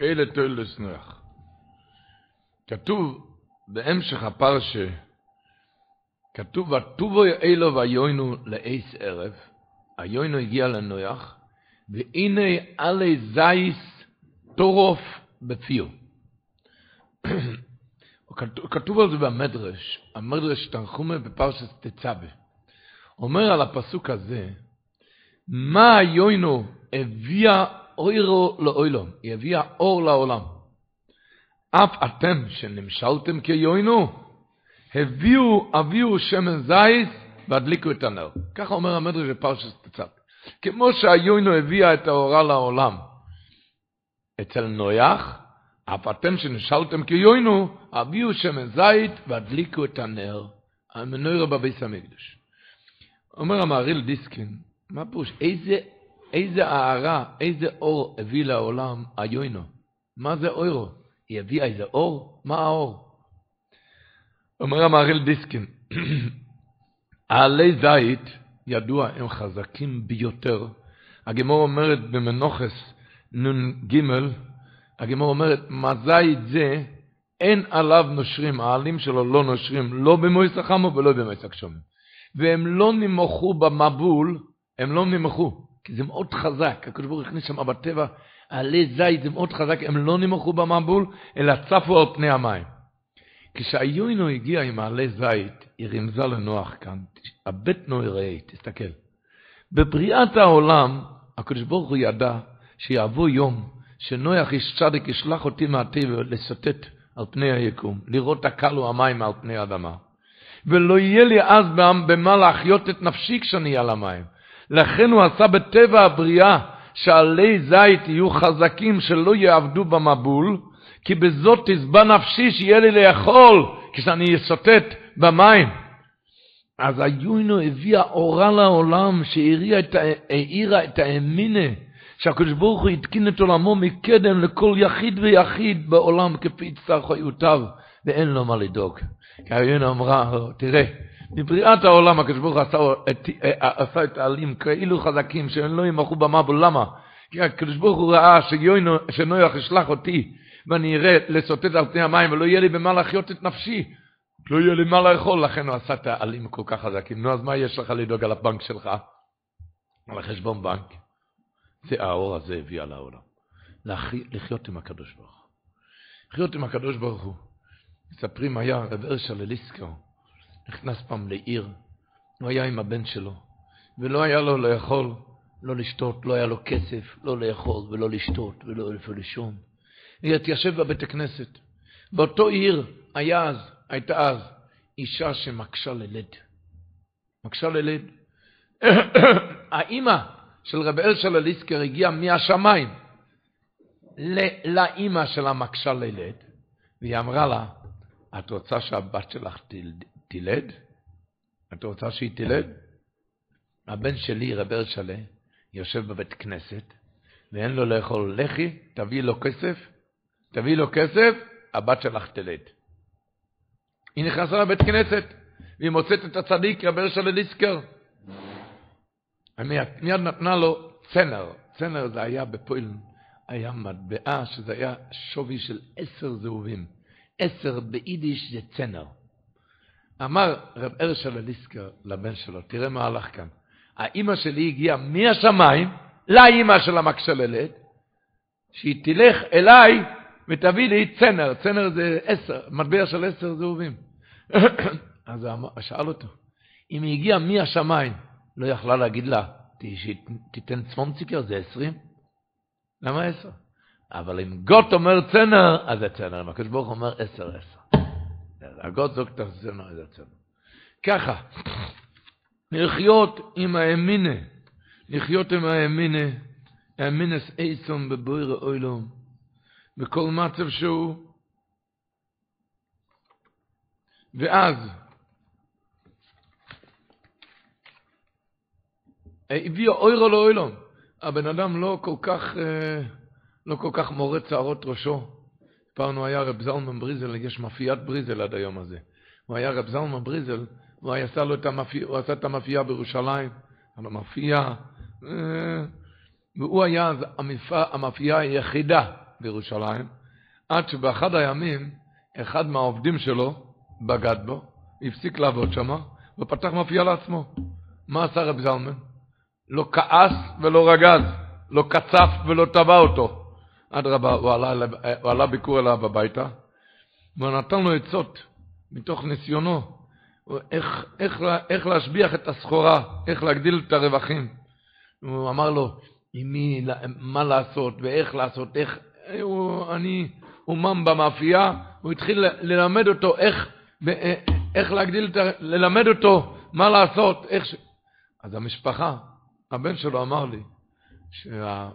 אלה תולדס נוח. כתוב בהמשך הפרשה, כתוב, וטובו אלו ויוינו לאיס ערב, היוינו הגיע לנוח, והנה עלי זייס טורוף בפיו. כתוב על זה במדרש, המדרש תנחומה בפרשת תצווה. אומר על הפסוק הזה, מה היוינו הביאה אוירו לאוילום, היא הביאה אור לעולם. אף אתם שנמשלתם כיוינו, הביאו, הביאו שמן זית והדליקו את הנר. ככה אומר המדרש בפרשת תצווה. כמו שהיוינו הביאה את האורה לעולם אצל נויח, אף אתם שנשלתם כיוינו, הביאו שמן זית והדליקו את הנר. המנוירה בביס המקדש. אומר המהריל דיסקין, מה פירוש? איזה, איזה הערה, איזה אור הביא לעולם היוינו? מה זה אורו? היא הביאה איזה אור? מה האור? אומר המהריל דיסקין, העלי זית, ידוע, הם חזקים ביותר. הגמור אומרת במנוחס נ"ג, הגמור אומרת, מה זית זה, אין עליו נושרים, העלים שלו לא נושרים, לא במויס החמו ולא במויס הגשומים. והם לא נמוכו במבול, הם לא נמוכו, כי זה מאוד חזק, הקדוש ברוך הכניס שם בטבע, עלי זית זה מאוד חזק, הם לא נמוכו במבול, אלא צפו על פני המים. כשהיוינו הגיע עם העלי זית, היא רמזה לנוח כאן, הבט נויראי, תסתכל. בבריאת העולם, הקדוש ברוך הוא ידע שיבוא יום שנוח איש צדיק ישלח אותי מהטבע לסוטט על פני היקום, לראות הקלו המים על פני האדמה. ולא יהיה לי אז במה להחיות את נפשי כשאני על המים. לכן הוא עשה בטבע הבריאה שעלי זית יהיו חזקים שלא יעבדו במבול, כי בזאת תשבע נפשי שיהיה לי לאכול כשאני אסוטט במים. אז היוינו הביאה אורה לעולם שהאירה את האמינה שהקדוש ברוך הוא התקין את עולמו מקדם לכל יחיד ויחיד בעולם כפי צרכיותיו ואין לו מה לדאוג. כי היוינו אמרה, תראה, מבריאת העולם הקדוש ברוך הוא עשה, את, העלים כאילו חזקים שהם לא ימחו במבול, למה? כי הקדוש ברוך הוא ראה שנויח ישלח אותי ואני אראה לסוטט על פני המים ולא יהיה לי במה להחיות את נפשי. לא יהיה לי מה לאכול, לכן הוא עשה את העלים כל כך חזקים. נו, אז מה יש לך לדאוג על הבנק שלך? על החשבון בנק. זה האור הזה הביא על העולם. לחיות עם הקדוש ברוך הוא. לחיות עם הקדוש ברוך הוא. מספרים היה רב ארשר לליסקר, נכנס פעם לעיר, הוא היה עם הבן שלו, ולא היה לו לאכול, לא לשתות, לא היה לו כסף, לא לאכול ולא לשתות ולא איפה לישון. הוא התיישב בבית הכנסת. באותו עיר היה אז, הייתה אז, אישה שמקשה ללד. מקשה ללד. האימא של רב אלשל אליסקר הגיעה מהשמיים לאימא של המקשה ללד, והיא אמרה לה, את רוצה שהבת שלך תלד? את רוצה שהיא תלד? הבן שלי, רב אלשלה, יושב בבית כנסת, ואין לו לאכול לחי, תביא לו כסף, תביא לו כסף, הבת שלך תלד. היא נכנסה לבית כנסת, והיא מוצאת את הצדיק, רב אלשלה ליסקר. מיד נתנה לו צנר, צנר זה היה בפוילן, היה מטבעה שזה היה שווי של עשר זהובים. עשר ביידיש זה צנר. אמר רב ארשל אליסקר לבן שלו, תראה מה הלך כאן. האימא שלי הגיעה מהשמיים לאימא של המקשללת, שהיא תלך אליי ותביא לי צנר, צנר זה עשר, מטבע של עשר זהובים. אז שאל אותו, אם היא הגיעה מהשמיים, לא יכלה להגיד לה, תיתן צפונציקר, זה עשרים? למה עשר? אבל אם גוט אומר צנר, אז זה צנר. אם הקדוש ברוך אומר עשר, עשר. את הצנר, זה צנר. ככה, לחיות עם האמינה, לחיות עם האמינה, האמינס איסון בבויר אוילום, בכל מצב שהוא, ואז, הביאו אוירו לאוילום. הבן אדם לא כל כך... אה, לא כל כך מורה צערות ראשו. הוא היה רב זלמן בריזל, יש מאפיית בריזל עד היום הזה. הוא היה רב זלמן בריזל, הוא עשה, לו את המאפייה, הוא עשה את המאפייה בירושלים, על המאפייה, אה, והוא היה המאפייה היחידה בירושלים, עד שבאחד הימים, אחד מהעובדים שלו בגד בו, הפסיק לעבוד שם, ופתח מאפייה לעצמו. מה עשה רב זלמן? לא כעס ולא רגז, לא קצף ולא טבע אותו. אדרבה, הוא, עלה, הוא עלה ביקור אליו הביתה, והוא נתן לו עצות מתוך ניסיונו, איך, איך, איך להשביח את הסחורה, איך להגדיל את הרווחים. הוא אמר לו, עם מי, מה לעשות ואיך לעשות, איך, הוא, אני אומן במאפייה, הוא התחיל ללמד אותו איך, איך להגדיל, ללמד אותו מה לעשות, איך ש... אז המשפחה, הבן שלו אמר לי, שה...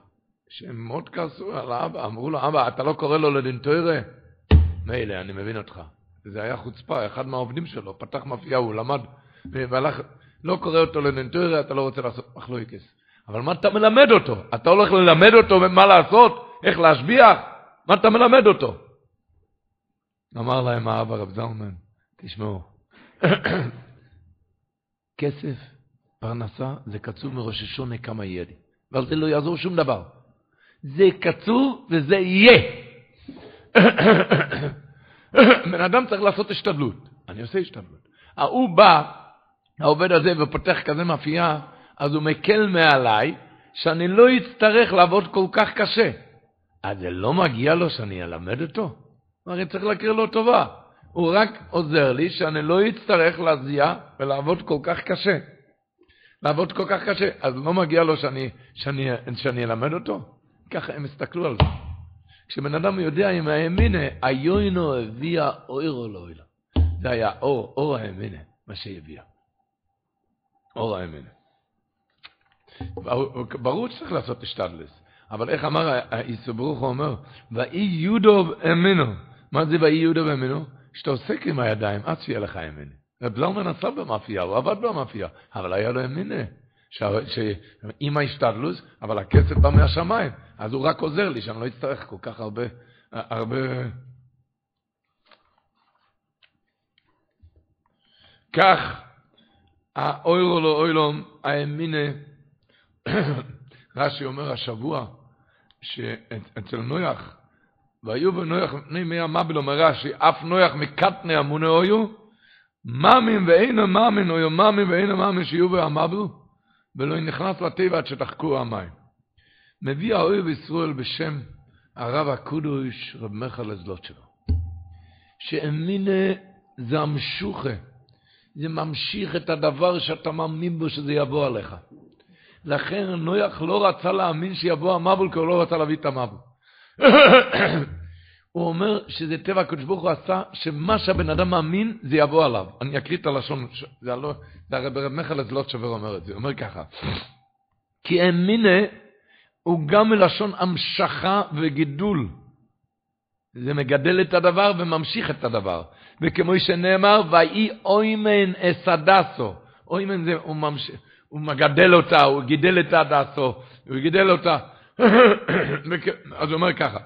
שהם מאוד כעסו על האבא, אמרו לו, אבא, אתה לא קורא לו לדנטוירה? מילא, אני מבין אותך. זה היה חוצפה, אחד מהעובדים שלו, פתח מאפייה, הוא למד, והלך, לא קורא אותו לדנטוירה, אתה לא רוצה לעשות מחלויקס. אבל מה אתה מלמד אותו? אתה הולך ללמד אותו מה לעשות? איך להשביח? מה אתה מלמד אותו? אמר להם האבא רב זלמן, תשמעו, כסף, פרנסה, זה קצוב מראששו כמה יהיה לי. ועל זה לא יעזור שום דבר. זה קצוב וזה יהיה. בן אדם צריך לעשות השתדלות. אני עושה השתדלות. ההוא בא, העובד הזה, ופותח כזה מאפייה, אז הוא מקל מעליי, שאני לא אצטרך לעבוד כל כך קשה. אז זה לא מגיע לו שאני אלמד אותו? הרי צריך להכיר לו טובה. הוא רק עוזר לי שאני לא אצטרך להזיע ולעבוד כל כך קשה. לעבוד כל כך קשה, אז לא מגיע לו שאני, שאני, שאני אלמד אותו? ככה הם הסתכלו על זה. כשבן אדם יודע עם האמינה, היוינו הביאה אוירו לאוילה. זה היה אור, אור האמינה, מה שהביאה. אור האמינה. ברור שצריך לעשות השתדלס, אבל איך אמר איסו ברוך הוא אומר, ואי יודו אמינו. מה זה ואי יודו אמינו? שאתה עוסק עם הידיים, עד שיהיה לך אמינה. רב זלמן עשה במאפייה, הוא עבד במאפייה, אבל היה לו אמינה. שעם ההשתדלוס, אבל הכסף בא מהשמיים, אז הוא רק עוזר לי, שאני לא אצטרך כל כך הרבה, הרבה... כך, האוירו לא אוילום, האמינה, רש"י אומר השבוע, שאצל נויח, והיו בנויח מפני מי המבל, אומר רש"י, אף נויח מקטני המוני אויו, מאמין ואינו מאמין, אויו מאמין ואינו מאמין שיהיו בהמבל, ולא נכנס לטבע עד שתחקו המים. מביא האויב ישראל בשם הרב הקודש, רב מיכל שלו. שאמינה זה המשוכה, זה ממשיך את הדבר שאתה מאמין בו שזה יבוא עליך. לכן נויח לא רצה להאמין שיבוא המבול, כי הוא לא רצה להביא את המבול. הוא אומר שזה טבע הקדוש ברוך הוא עשה, שמה שהבן אדם מאמין, זה יבוא עליו. אני אקריא את הלשון, זה, לא, זה הרב רב מיכאל לא שובר אומר את זה, הוא אומר ככה, כי אמינה הוא גם מלשון המשכה וגידול. זה מגדל את הדבר וממשיך את הדבר. וכמו שנאמר, ויהי אוימן אסדסו. אוימן זה, הוא, ממש, הוא מגדל אותה, הוא גידל את הדסו, הוא גידל אותה. אז הוא אומר ככה,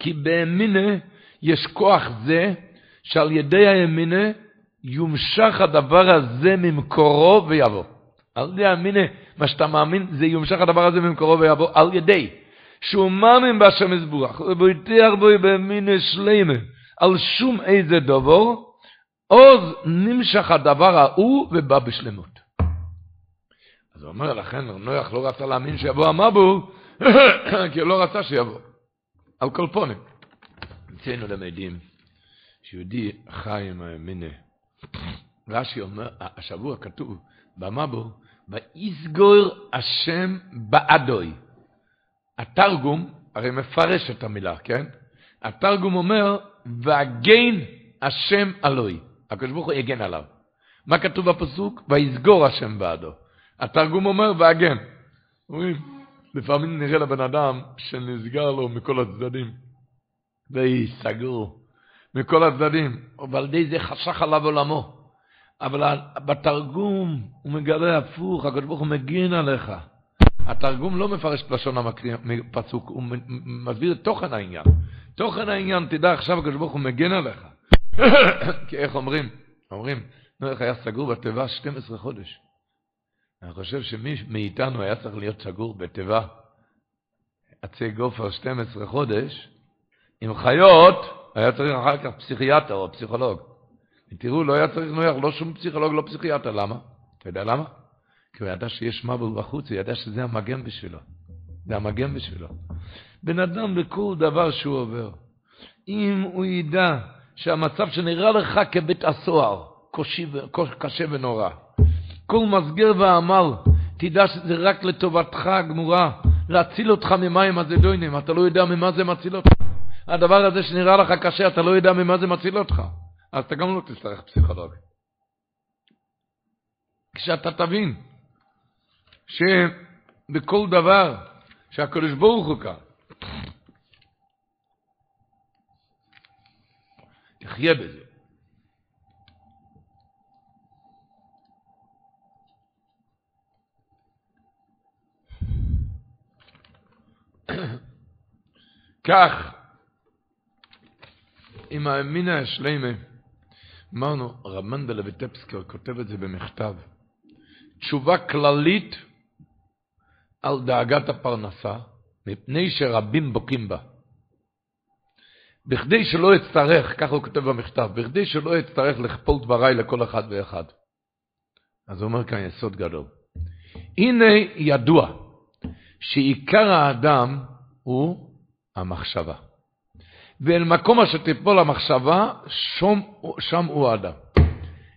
כי באמינה יש כוח זה, שעל ידי האמינה יומשך הדבר הזה ממקורו ויבוא. על ידי האמינה, מה שאתה מאמין, זה יומשך הדבר הזה ממקורו ויבוא, על ידי שהוא מאמין בהשם יזבוח, ובויתח בו באמינה שלמה, על שום איזה דבר, עוז נמשך הדבר ההוא ובא בשלמות. אז הוא אומר, לכן נויח לא רצה להאמין שיבוא המבול, כי הוא לא רצה שיבוא. על כל פונים. אצלנו למדים שיהודי חי עם האמינה. רש"י אומר, השבוע כתוב במבו, ויסגור השם בעדוי. התרגום, הרי מפרש את המילה, כן? התרגום אומר, והגן השם עלוי. הקדוש ברוך הוא יגן עליו. מה כתוב בפסוק? ויסגור השם בעדו. התרגום אומר, והגן. אומרים, לפעמים נראה לבן אדם שנסגר לו מכל הצדדים, והיא סגור מכל הצדדים, ועל ידי זה חשך עליו עולמו. אבל בתרגום הוא מגלה הפוך, הקדוש ברוך הוא מגן עליך. התרגום לא מפרש את לשון הפסוק, הוא מסביר את תוכן העניין. תוכן העניין, תדע עכשיו הקדוש ברוך הוא מגן עליך. כי איך אומרים? אומרים, נוח היה סגור בתיבה 12 חודש. אני חושב שמי מאיתנו היה צריך להיות סגור בתיבה עצי גופר 12 חודש, עם חיות, היה צריך אחר כך פסיכיאטר או פסיכולוג. תראו, לא היה צריך נויח, לא שום פסיכולוג, לא פסיכיאטר, למה? אתה יודע למה? כי הוא ידע שיש מבול בחוץ, הוא ידע שזה המגן בשבילו. זה המגן בשבילו. בן אדם בכל דבר שהוא עובר, אם הוא ידע שהמצב שנראה לך כבית הסוהר, קשה ונורא, כל מסגר ועמל, תדע שזה רק לטובתך הגמורה, להציל אותך ממים הזדוינים, אתה לא יודע ממה זה מציל אותך. הדבר הזה שנראה לך קשה, אתה לא יודע ממה זה מציל אותך. אז אתה גם לא תצטרך פסיכולוג. כשאתה תבין שבכל דבר שהקדוש ברוך הוא כאן, תחיה בזה. כך, עם האמינה השלימה, אמרנו, רב מנדלה וטפסקר כותב את זה במכתב. תשובה כללית על דאגת הפרנסה, מפני שרבים בוקים בה. בכדי שלא אצטרך, ככה הוא כותב במכתב, בכדי שלא אצטרך לכפול דבריי לכל אחד ואחד. אז הוא אומר כאן יסוד גדול. הנה ידוע שעיקר האדם הוא המחשבה. ואל מקום אשר תיפול המחשבה, שום, שם הוא האדם.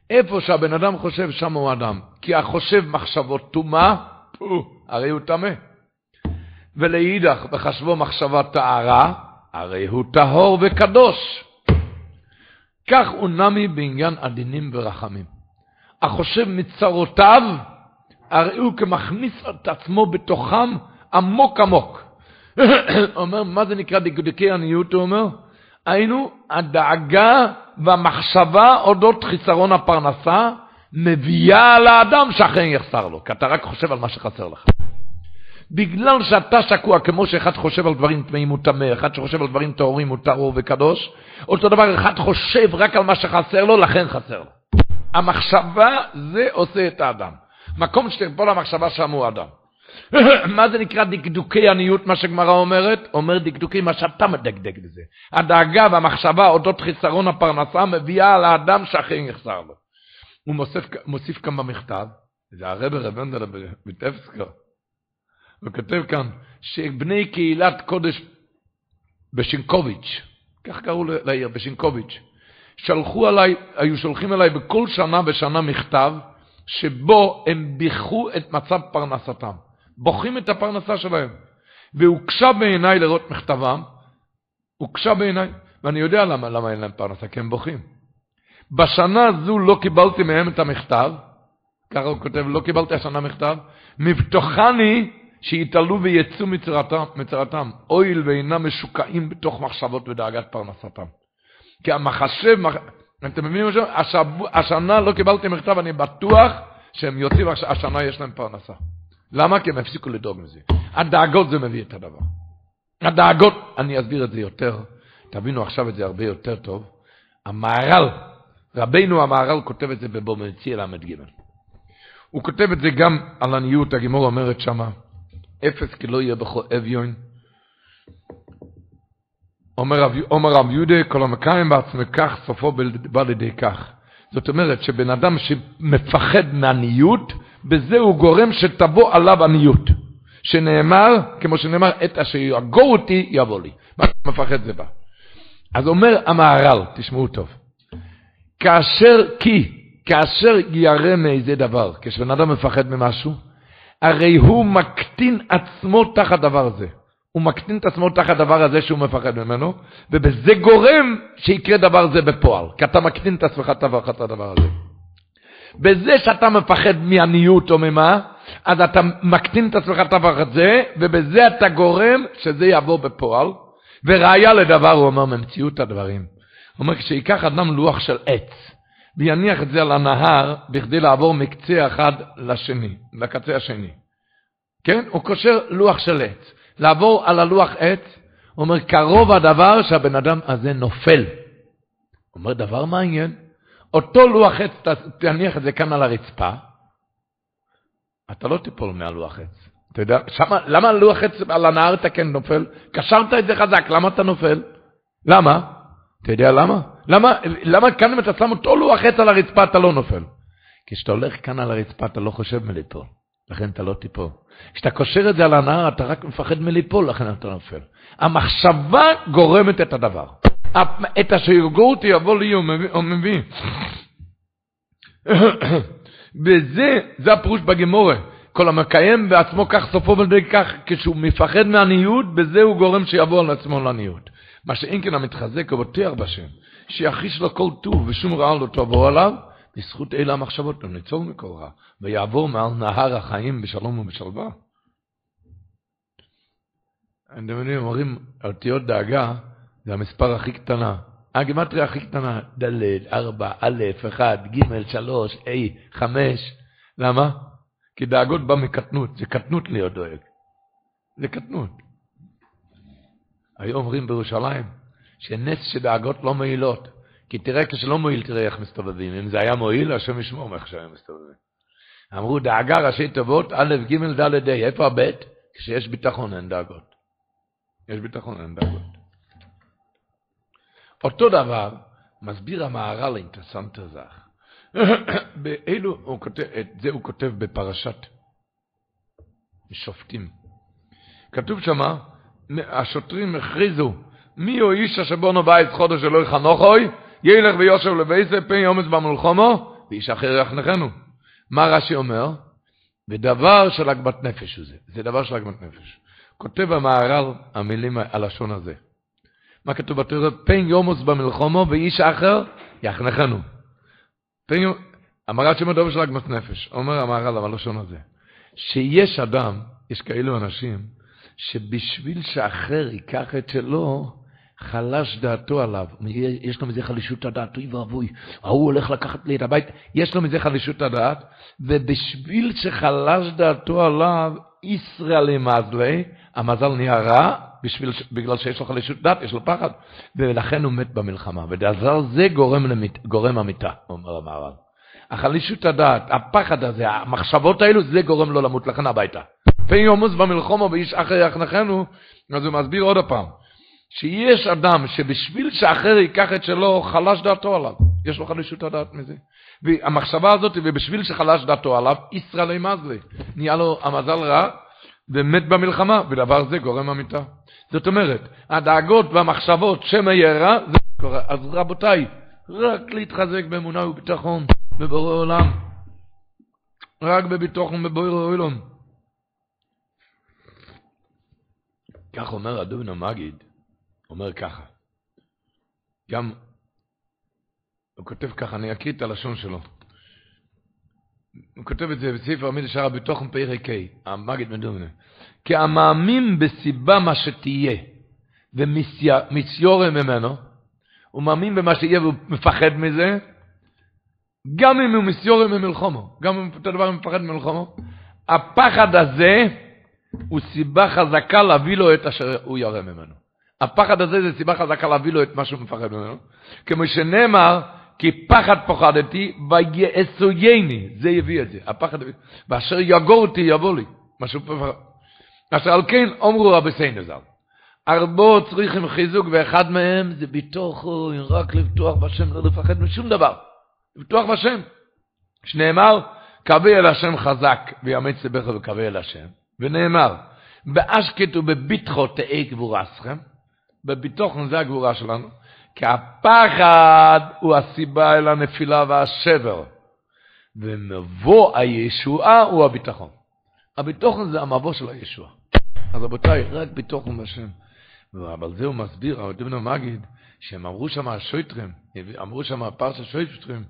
איפה שהבן אדם חושב, שם הוא האדם. כי החושב מחשבות טומאה, הרי הוא טמא. ולאידך, בחשבו מחשבה טהרה, הרי הוא טהור וקדוש. כך הוא נמי בעניין עדינים ורחמים. החושב מצרותיו, הרי הוא כמכניס את עצמו בתוכם עמוק עמוק. אומר, מה זה נקרא דקדוקי עניות, הוא אומר? היינו, הדאגה והמחשבה אודות חיסרון הפרנסה מביאה לאדם שאכן יחסר לו, כי אתה רק חושב על מה שחסר לך. בגלל שאתה שקוע, כמו שאחד חושב על דברים טמאים הוא טמא, אחד שחושב על דברים טהורים הוא טהור וקדוש, אותו דבר, אחד חושב רק על מה שחסר לו, לכן חסר לו. המחשבה, זה עושה את האדם. מקום שתרפול המחשבה שם הוא אדם. מה זה נקרא דקדוקי עניות, מה שגמרא אומרת? אומר דקדוקי, מה שאתה מדקדק בזה. הדאגה והמחשבה אודות חיסרון הפרנסה מביאה על האדם שאכן יחסר לו. הוא מוסיף, מוסיף כאן במכתב, זה הרב רבנדל בטפסקר, הוא כותב כאן, שבני קהילת קודש בשינקוביץ', כך קראו לעיר, בשינקוביץ', שלחו עליי, היו שולחים אליי בכל שנה ושנה מכתב, שבו הם ביכו את מצב פרנסתם. בוכים את הפרנסה שלהם. והוקשה בעיניי לראות מכתבם, הוקשה בעיניי, ואני יודע למה, למה אין להם פרנסה, כי הם בוכים. בשנה הזו לא קיבלתי מהם את המכתב, ככה הוא כותב, לא קיבלתי השנה מכתב, מבטוחני שיתעלו ויצאו מצרתם, מצרתם, אויל ואינם משוקעים בתוך מחשבות ודאגת פרנסתם. כי המחשב, אתם מבינים מה ש... השנה לא קיבלתי מכתב, אני בטוח שהם יוצאים, השנה יש להם פרנסה. למה? כי הם הפסיקו לדאוג מזה. הדאגות זה מביא את הדבר. הדאגות, אני אסביר את זה יותר, תבינו עכשיו את זה הרבה יותר טוב. המהר"ל, רבינו המהר"ל כותב את זה בבומנצי ל"ג. הוא כותב את זה גם על עניות, הגימור אומרת שמה, אפס כי לא יהיה בכל אביון. אומר רב יהודה, כל המקיים בעצמי כך, סופו בא לידי כך. זאת אומרת שבן אדם שמפחד מעניות, בזה הוא גורם שתבוא עליו עניות. שנאמר, כמו שנאמר, את אשר יגור אותי יבוא לי. מה מפחד זה בא. אז אומר המהר"ל, תשמעו טוב, כאשר כי, כאשר ירא מאיזה דבר, כשבן אדם מפחד ממשהו, הרי הוא מקטין עצמו תחת דבר הזה. הוא מקטין את עצמו תחת דבר הזה שהוא מפחד ממנו, ובזה גורם שיקרה דבר זה בפועל, כי אתה מקטין את עצמך תחת הדבר הזה. בזה שאתה מפחד מעניות או ממה, אז אתה מקטין את עצמך תחת זה, ובזה אתה גורם שזה יבוא בפועל. וראיה לדבר, הוא אומר, ממציאות הדברים. הוא אומר, כשיקח אדם לוח של עץ, ויניח את זה על הנהר, בכדי לעבור מקצה אחד לשני, לקצה השני. כן? הוא קושר לוח של עץ. לעבור על הלוח עץ, הוא אומר, קרוב הדבר שהבן אדם הזה נופל. הוא אומר, דבר מעניין, אותו לוח עץ, תניח את זה כאן על הרצפה, אתה לא תיפול מהלוח עץ. אתה יודע, שמה, למה לוח עץ על הנהר אתה כן נופל? קשרת את זה חזק, למה אתה נופל? למה? אתה יודע למה? למה, למה כאן אם אתה שם אותו לוח עץ על הרצפה אתה לא נופל? כשאתה הולך כאן על הרצפה אתה לא חושב מליפול, לכן אתה לא תיפול. כשאתה קושר את זה על הנהר אתה רק מפחד מליפול, לכן אתה נופל. המחשבה גורמת את הדבר. את השגרות יבוא לי הוא מביא. וזה, זה הפירוש בגמורה. כל המקיים בעצמו כך סופו ולדי כך, כשהוא מפחד מהניוד, בזה הוא גורם שיבוא על עצמו לניוד. מה שאין כן המתחזק ובוטח בשם, שיחיש לו כל טוב ושום רע לא תבוא עליו, בזכות אלה המחשבות גם ניצור מכל רע, ויעבור מעל נהר החיים בשלום ובשלווה. אתם יודעים, אומרים, אותיות דאגה זה המספר הכי קטנה. הגימטריה הכי קטנה, ד', ארבע, א', אחד, ג', שלוש, ה', חמש. למה? כי דאגות בא מקטנות, זה קטנות להיות דואג. זה קטנות. היום אומרים בירושלים, שנס שדאגות לא מועילות. כי תראה כשלא מועיל, תראה איך מסתובבים. אם זה היה מועיל, השם ישמור מאיך שהם מסתובבים. אמרו, דאגה ראשי תיבות, א', ג', ד', ה'. איפה הב'? כשיש ביטחון אין דאגות. יש ביטחון אין דאגות. אותו דבר מסביר המהר"ל אינטרסנט זך. באילו הוא כותב, את זה הוא כותב בפרשת שופטים. כתוב שמה, השוטרים הכריזו, מי הוא איש אשר בונו בית חודש שלא יחנוכוי, ילך ויושב לבייסה פן יומץ במלחומו, ואיש אחר יחנכנו. מה רש"י אומר? ודבר של הגבת נפש הוא זה, זה דבר של הגבת נפש. כותב המהר"ל המילים, הלשון הזה. מה כתוב בתורה? פן יומוס במלחומו ואיש אחר יחנכנו. פן יומוס, המהר"ל שם הדובר של הגמת נפש. אומר המהר"ל הלשון הזה, שיש אדם, יש כאלו אנשים, שבשביל שאחר ייקח את שלו, חלש דעתו עליו, יש לו מזה חלישות הדעת, אוי ואבוי, ההוא הולך לקחת לי את הבית, יש לו מזה חלישות הדעת, ובשביל שחלש דעתו עליו, ישראל מזלי, המזל נהיה רע, בשביל, בגלל שיש לו חלישות דת, יש לו פחד, ולכן הוא מת במלחמה. ודבר זה גורם, למית, גורם המיתה, אומר המהר"ל. החלישות הדעת, הפחד הזה, המחשבות האלו, זה גורם לו למות, לכן הביתה. פן יומוס במלחומו ואיש אחר יחנכנו, אז הוא מסביר עוד הפעם, שיש אדם שבשביל שאחר ייקח את שלו, חלש דעתו עליו. יש לו חלישות הדעת מזה. והמחשבה הזאת, ובשביל שחלש דעתו עליו, ישראל מזלי. נהיה לו המזל רע, ומת במלחמה, ודבר זה גורם המיטה. זאת אומרת, הדאגות והמחשבות שמא יהיה רע, זה קורה. אז רבותיי, רק להתחזק באמונה וביטחון בבורא עולם. רק בביטחון בבורא עולם. כך אומר הדובן המגיד, אומר ככה, גם, הוא כותב ככה, אני אקריא את הלשון שלו. הוא כותב את זה בספר עמיד שער הביטחון פרק ה', המגיד מדובנה. כי המאמין בסיבה מה שתהיה ומציורם ממנו, הוא מאמין במה שיהיה והוא מפחד מזה, גם אם הוא מסיורם ממלחומו, גם אם אותו דבר מפחד ממלחומו, הפחד הזה הוא סיבה חזקה להביא לו את אשר הוא ירא ממנו. הפחד הזה זה סיבה חזקה להביא לו את מה שהוא מפחד ממנו. כמו שנאמר, כי פחד פחדתי ויעשויני, זה יביא את זה, הפחד, ואשר יגור אותי יבוא לי, משהו פחד. אשר על כן אומרו רבי סיינזל, ארבו צריכים חיזוק ואחד מהם זה ביטוח, רק לבטוח בשם, לא לפחד משום דבר, לבטוח בשם. שנאמר, קווה אל השם חזק ויאמץ לבך וקווה אל השם, ונאמר, באשקט ובביטחו תהי גבורסכם, בביטחון זה הגבורה שלנו, כי הפחד הוא הסיבה אל הנפילה והשבר, ומבוא הישועה הוא הביטחון. הביטחון זה המבוא של הישועה. אז רבותיי, רק ביטחון בשם. אבל זה הוא מסביר, הרב דבנו מגיד, שהם אמרו שם השויטרים, אמרו שם הפרשה שויטרים,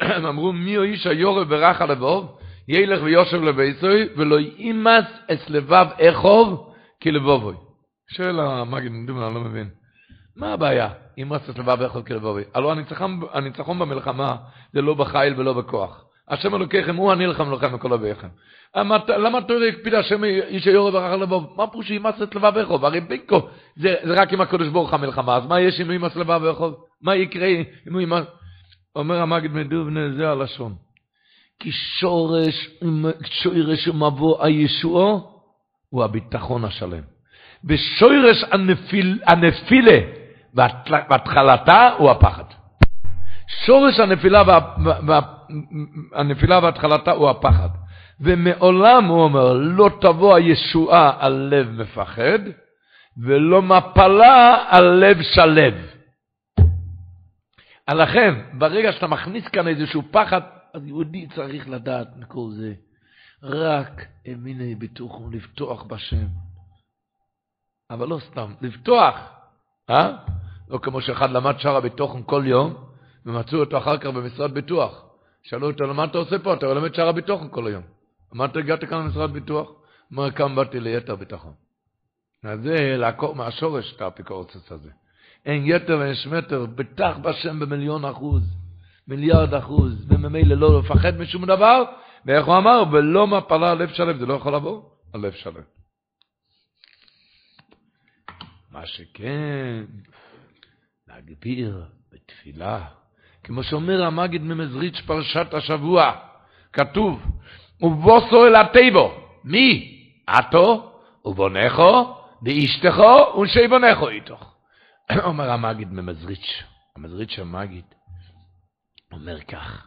הם אמרו מי הוא איש היורא ברח הלבוב, ילך ויושב לביסוי, ולא יימס אס לבב אחוב כלבובוי. שואל המגיד, אני לא מבין. מה הבעיה? אם רצת לבב אחוב כלבובוי. הלוא הניצחון במלחמה זה לא בחיל ולא בכוח. השם אלוקיכם הוא הנלחם לכם בכל אביכם. למה תורי הקפיד השם איש היורא ברח לבוב? מה פירוש שימס את לבב אחוב? הרי בינקו, זה, זה רק עם הקדוש ברוך המלחמה, אז מה יש אם הוא ימס לבב אחוב? מה יקרה אם הוא ימס... אומר המגיד מדובנה, זה הלשון. כי שורש, שורש ומבוא הישועו הוא הביטחון השלם. ושורש הנפיל, הנפילה והתחלתה הוא הפחד. שורש הנפילה, וה, וה, הנפילה והתחלתה הוא הפחד. ומעולם, הוא אומר, לא תבוא הישועה על לב מפחד, ולא מפלה על לב שלב. לכן, ברגע שאתה מכניס כאן איזשהו פחד, אז יהודי צריך לדעת מכל זה, רק אמיני ביטוחו לפתוח בשם. אבל לא סתם, לפתוח, אה? לא כמו שאחד למד שרה ביטוחן כל יום, ומצאו אותו אחר כך במשרד ביטוח. שאלו אותו, מה אתה עושה פה? אתה לומד שרה ביטוחן כל היום. אמרת, הגעת כאן למשרד ביטוח? אומר, כאן באתי ליתר ביטחון. אז זה לעקור מהשורש את האפיקורסוס הזה. אין יתר ואין שמתר, בטח בשם במיליון אחוז, מיליארד אחוז, וממילא לא לפחד משום דבר, ואיך הוא אמר? ולא מפלה הלב שלם, זה לא יכול לבוא, הלב שלם. מה שכן, להגביר בתפילה, כמו שאומר המגיד ממזריץ' פרשת השבוע, כתוב, ובוסו אל הטבו, מי? עתו ובונכו ואשתכו ונשי בונכו איתוך. אומר המגיד ממזריץ', המזריץ' המגיד, אומר כך,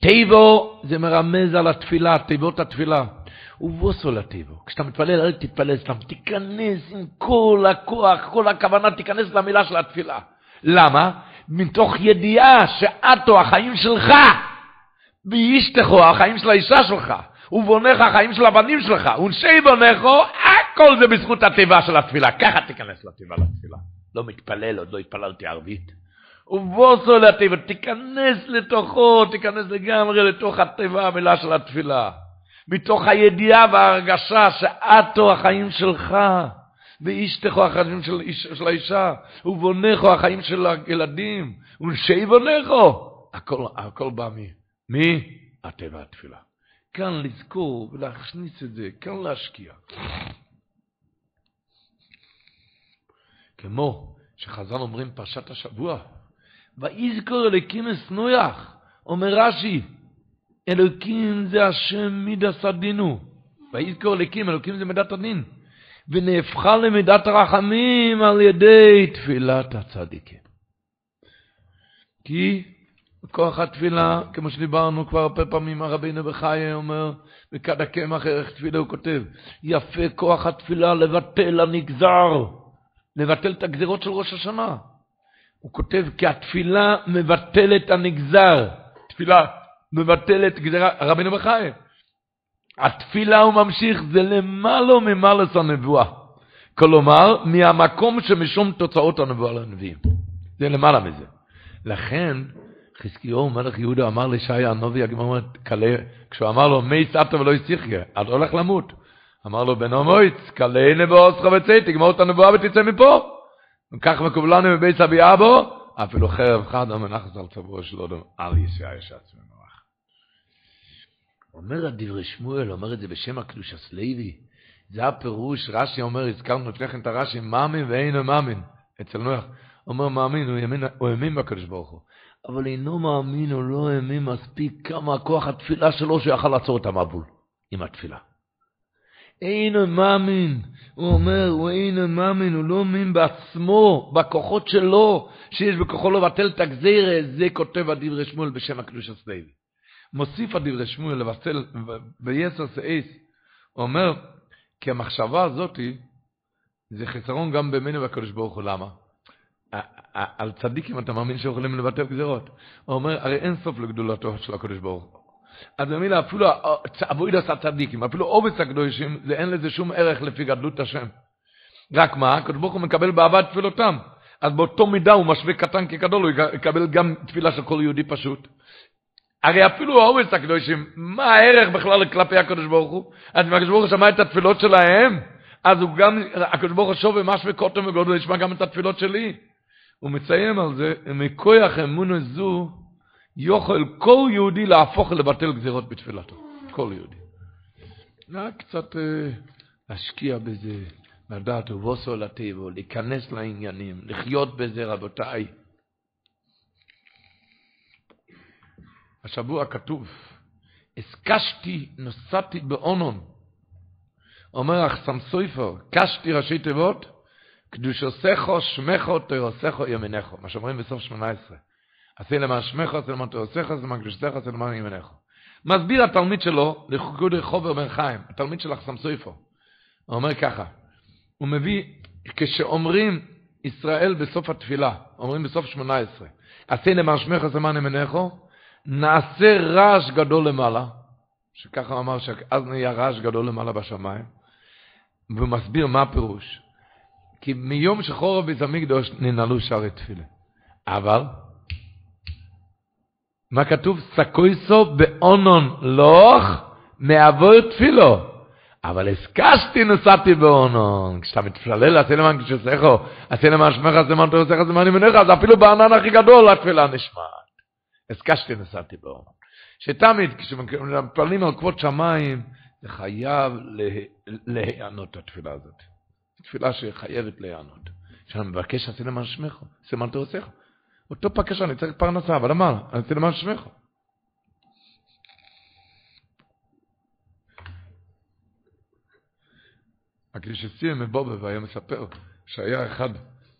טבו זה מרמז על התפילה, תיבות התפילה. ובוסו לטבו. כשאתה מתפלל, אל תתפלל סתם, תיכנס עם כל הכוח, כל הכוונה, תיכנס למילה של התפילה. למה? מתוך ידיעה שאתו החיים שלך, ואישתכו החיים של האישה שלך, ובונך החיים של הבנים שלך, ונשי בונכו, הכל זה בזכות התיבה של התפילה. ככה תיכנס לתיבה לתפילה. לא מתפלל, עוד לא התפללתי ערבית. ובוסו לתיבה, תיכנס לתוכו, תיכנס לגמרי לתוך התיבה, המילה של התפילה. מתוך הידיעה וההרגשה שאתו החיים שלך, ואישתכו החיים של, של האישה, ובונכו החיים של הילדים, ונשי בונכו. הכל, הכל בא מי? מי? הטבע התפילה. כאן לזכור ולהכניס את זה, כאן להשקיע. כמו שחז"ל אומרים פרשת השבוע, ויזכור אלוקים אסנויח, אומר רש"י, אלוקים זה השם מידס הדינו. ויזכור אלוקים, אלוקים זה מידת הדין. ונהפכה למידת הרחמים על ידי תפילת הצדיקים. כי כוח התפילה, כמו שדיברנו כבר הרבה פעמים, הרבינו בחיי אומר, וכד הקמח ערך תפילה הוא כותב, יפה כוח התפילה לבטל הנגזר, לבטל את הגזירות של ראש השנה. הוא כותב, כי התפילה מבטלת הנגזר. תפילה מבטלת גזירה, רבינו בחיי. התפילה הוא ממשיך, זה למעלה ממלס הנבואה. כלומר, מהמקום שמשום תוצאות הנבואה לנביאים. זה למעלה מזה. לכן, חזקיהו מלך יהודה אמר לישעיה הנובי, הגמרא אומרת, כשהוא אמר לו, מי סבתא ולא יצחיה, את הולך למות. אמר לו, בן המויץ, קלה נבואסך וצא, תגמור את הנבואה ותצא מפה. וכך מקובלנו מבית אבי אבו, אפילו חרב חד המנחס על צברו של אודום, אל ישעיה שעצמנו. אומר הדברי שמואל, אומר את זה בשם הקדוש הסלוי, זה הפירוש, רש"י אומר, הזכרנו לפני כן את הרש"י, מאמין ואינו מאמין, אצל נוח. אומר מאמין, הוא, ימין, הוא האמין בקדוש ברוך הוא. אבל אינו מאמין, הוא לא האמין מספיק כמה כוח התפילה שלו שיכל לעצור את המבול עם התפילה. אינו מאמין, הוא אומר, הוא אינו מאמין, הוא לא האמין בעצמו, בכוחות שלו, שיש בכוחו לבטל את הגזירה, זה כותב הדברי שמואל בשם הקדוש הסלוי. מוסיף הדברי שמואל לבטל ביסר סעיס, הוא אומר, כי המחשבה הזאת זה חסרון גם בימינו והקדוש ברוך הוא, למה? על צדיקים אתה מאמין שיכולים לבטל גזירות. הוא אומר, הרי אין סוף לגדולתו של הקדוש ברוך הוא. אז במילה, אפילו אבוידס הצדיקים, אפילו עובס הקדושים, זה אין לזה שום ערך לפי גדלות השם. רק מה? הקדוש ברוך הוא מקבל באהבה תפילותם. אז באותו מידה הוא משווה קטן כגדול, הוא יקבל גם תפילה של כל יהודי פשוט. הרי אפילו העומס הקדושים, מה הערך בכלל כלפי הקדוש ברוך הוא? אז אם הקדוש ברוך הוא שמע את התפילות שלהם, אז הוא גם, הקדוש ברוך הוא שוב ומש וקוטם וגודל, ישמע גם את התפילות שלי. הוא מציין על זה, מכויח אמונו זו, יוכל כל יהודי להפוך לבטל גזירות בתפילתו. כל יהודי. רק קצת אה, להשקיע בזה, לדעת ובוסו לטבע, להיכנס לעניינים, לחיות בזה, רבותיי. השבוע כתוב, הסקשתי, נוסעתי באונון. אומר אחסם סויפר, קשתי ראשי תיבות, קדושוסךו, שמךו, תירוסךו, ימינךו. מה שאומרים בסוף 18. עשי למען שמךו, עשי למען תירוסךו, עשי למען קדושתךו, עשי למען ימינךו. מסביר התלמיד שלו, לחוגודי חובר בן חיים, התלמיד של אחסם סויפר. הוא אומר ככה, הוא מביא, כשאומרים ישראל בסוף התפילה, אומרים בסוף 18, עשי למען שמך למען ימינךו, נעשה רעש גדול למעלה, שככה אמר שאז נהיה רעש גדול למעלה בשמיים, והוא מסביר מה הפירוש. כי מיום שחור ביס המקדוש ננעלו שערי תפילה. אבל, מה כתוב? סקויסו באונון לוח מעבור תפילו. אבל הסקשתי נסעתי באונון. כשאתה מתפלל, עשי למען כשסכו, עשי למען שמך, עשי למען תורסך, עשי למען ימינך, אז אפילו בענן הכי גדול התפילה נשמעת. הסקשתי נסעתי באונון. שתמיד כשמתפללים על כבוד שמיים, זה חייב להיענות התפילה הזאת. תפילה שחייבת להיענות. כשאני מבקש עשי למען שמך, עשי למען תורסך. אותו פקש אני צריך פרנסה, אבל אמר, עשי למען שמך. הקדיש סיים מבובה והיה מספר שהיה אחד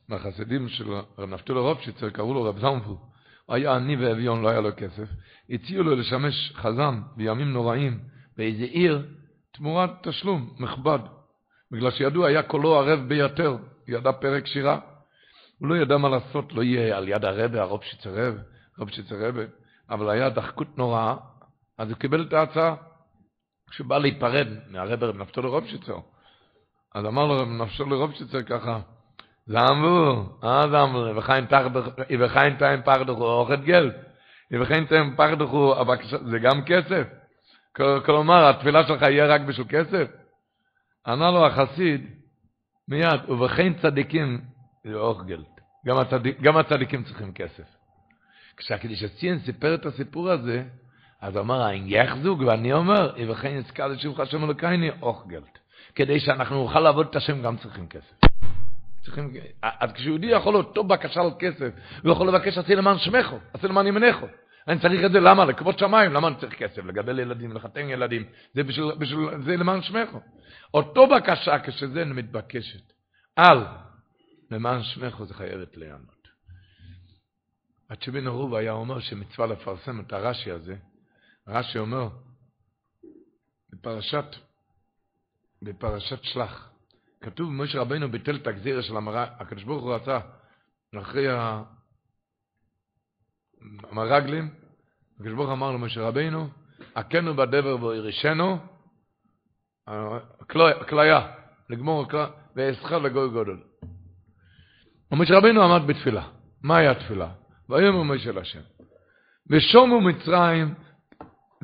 מהחסידים של רב נפתולו רובשיצר, קראו לו רב הוא היה עני ואביון, לא היה לו כסף, הציעו לו לשמש חזן בימים נוראים באיזה עיר תמורת תשלום מכובד, בגלל שידוע היה קולו ערב ביותר, ידע פרק שירה, הוא לא ידע מה לעשות, לא יהיה על יד הרבה, הרובשיצר רב, רובשיצר רבה, אבל היה דחקות נוראה, אז הוא קיבל את ההצעה. כשהוא בא להיפרד מהרבר רב נפתולו רובשיצר, אז אמר לו נפשו לרובשיצר ככה, זמבו, אה זמבו, ובחיין טיים פחדוכו אוכת גלד, ובחיין טיים פחדוכו, זה גם כסף. כלומר, התפילה שלך יהיה רק בשביל כסף? ענה לו החסיד, מיד, ובכן צדיקים זה אוך גלד. גם, הצדיק, גם הצדיקים צריכים כסף. כשהקדיש הציין סיפר את הסיפור הזה, אז אמר, אין יחזוג, ואני אומר, ובכן יזכר לשבחה שם אלוקייני, אוך גלד. כדי שאנחנו נוכל לעבוד את השם גם צריכים כסף. צריכים, אז כשיהודי יכול אותו בקשה על כסף, הוא יכול לבקש עשי למען שמךו, עשי למען ימנךו. אני צריך את זה, למה? לכבוד שמיים, למה אני צריך כסף? לגדל ילדים, לחתן ילדים, זה בשביל, בשביל זה למען שמךו. אותו בקשה כשזה מתבקשת, על למען שמךו זה חייבת להיענות. הצ'בין ערוב היה אומר שמצווה לפרסם את הרש"י הזה, רש"י אומר, בפרשת בפרשת שלח. כתוב, משה רבנו ביטל את הגזירה של המרא, הקדוש ברוך הוא רצה, אחרי המרגלים, הקדוש ברוך אמר למשה רבנו, הכנו בדבר בו ירישנו, כליה, לגמור כליה, ואסחר לגוי גודל. ומשה רבנו עמד בתפילה. מה היה תפילה? ויאמר משה להשם. ושומו מצרים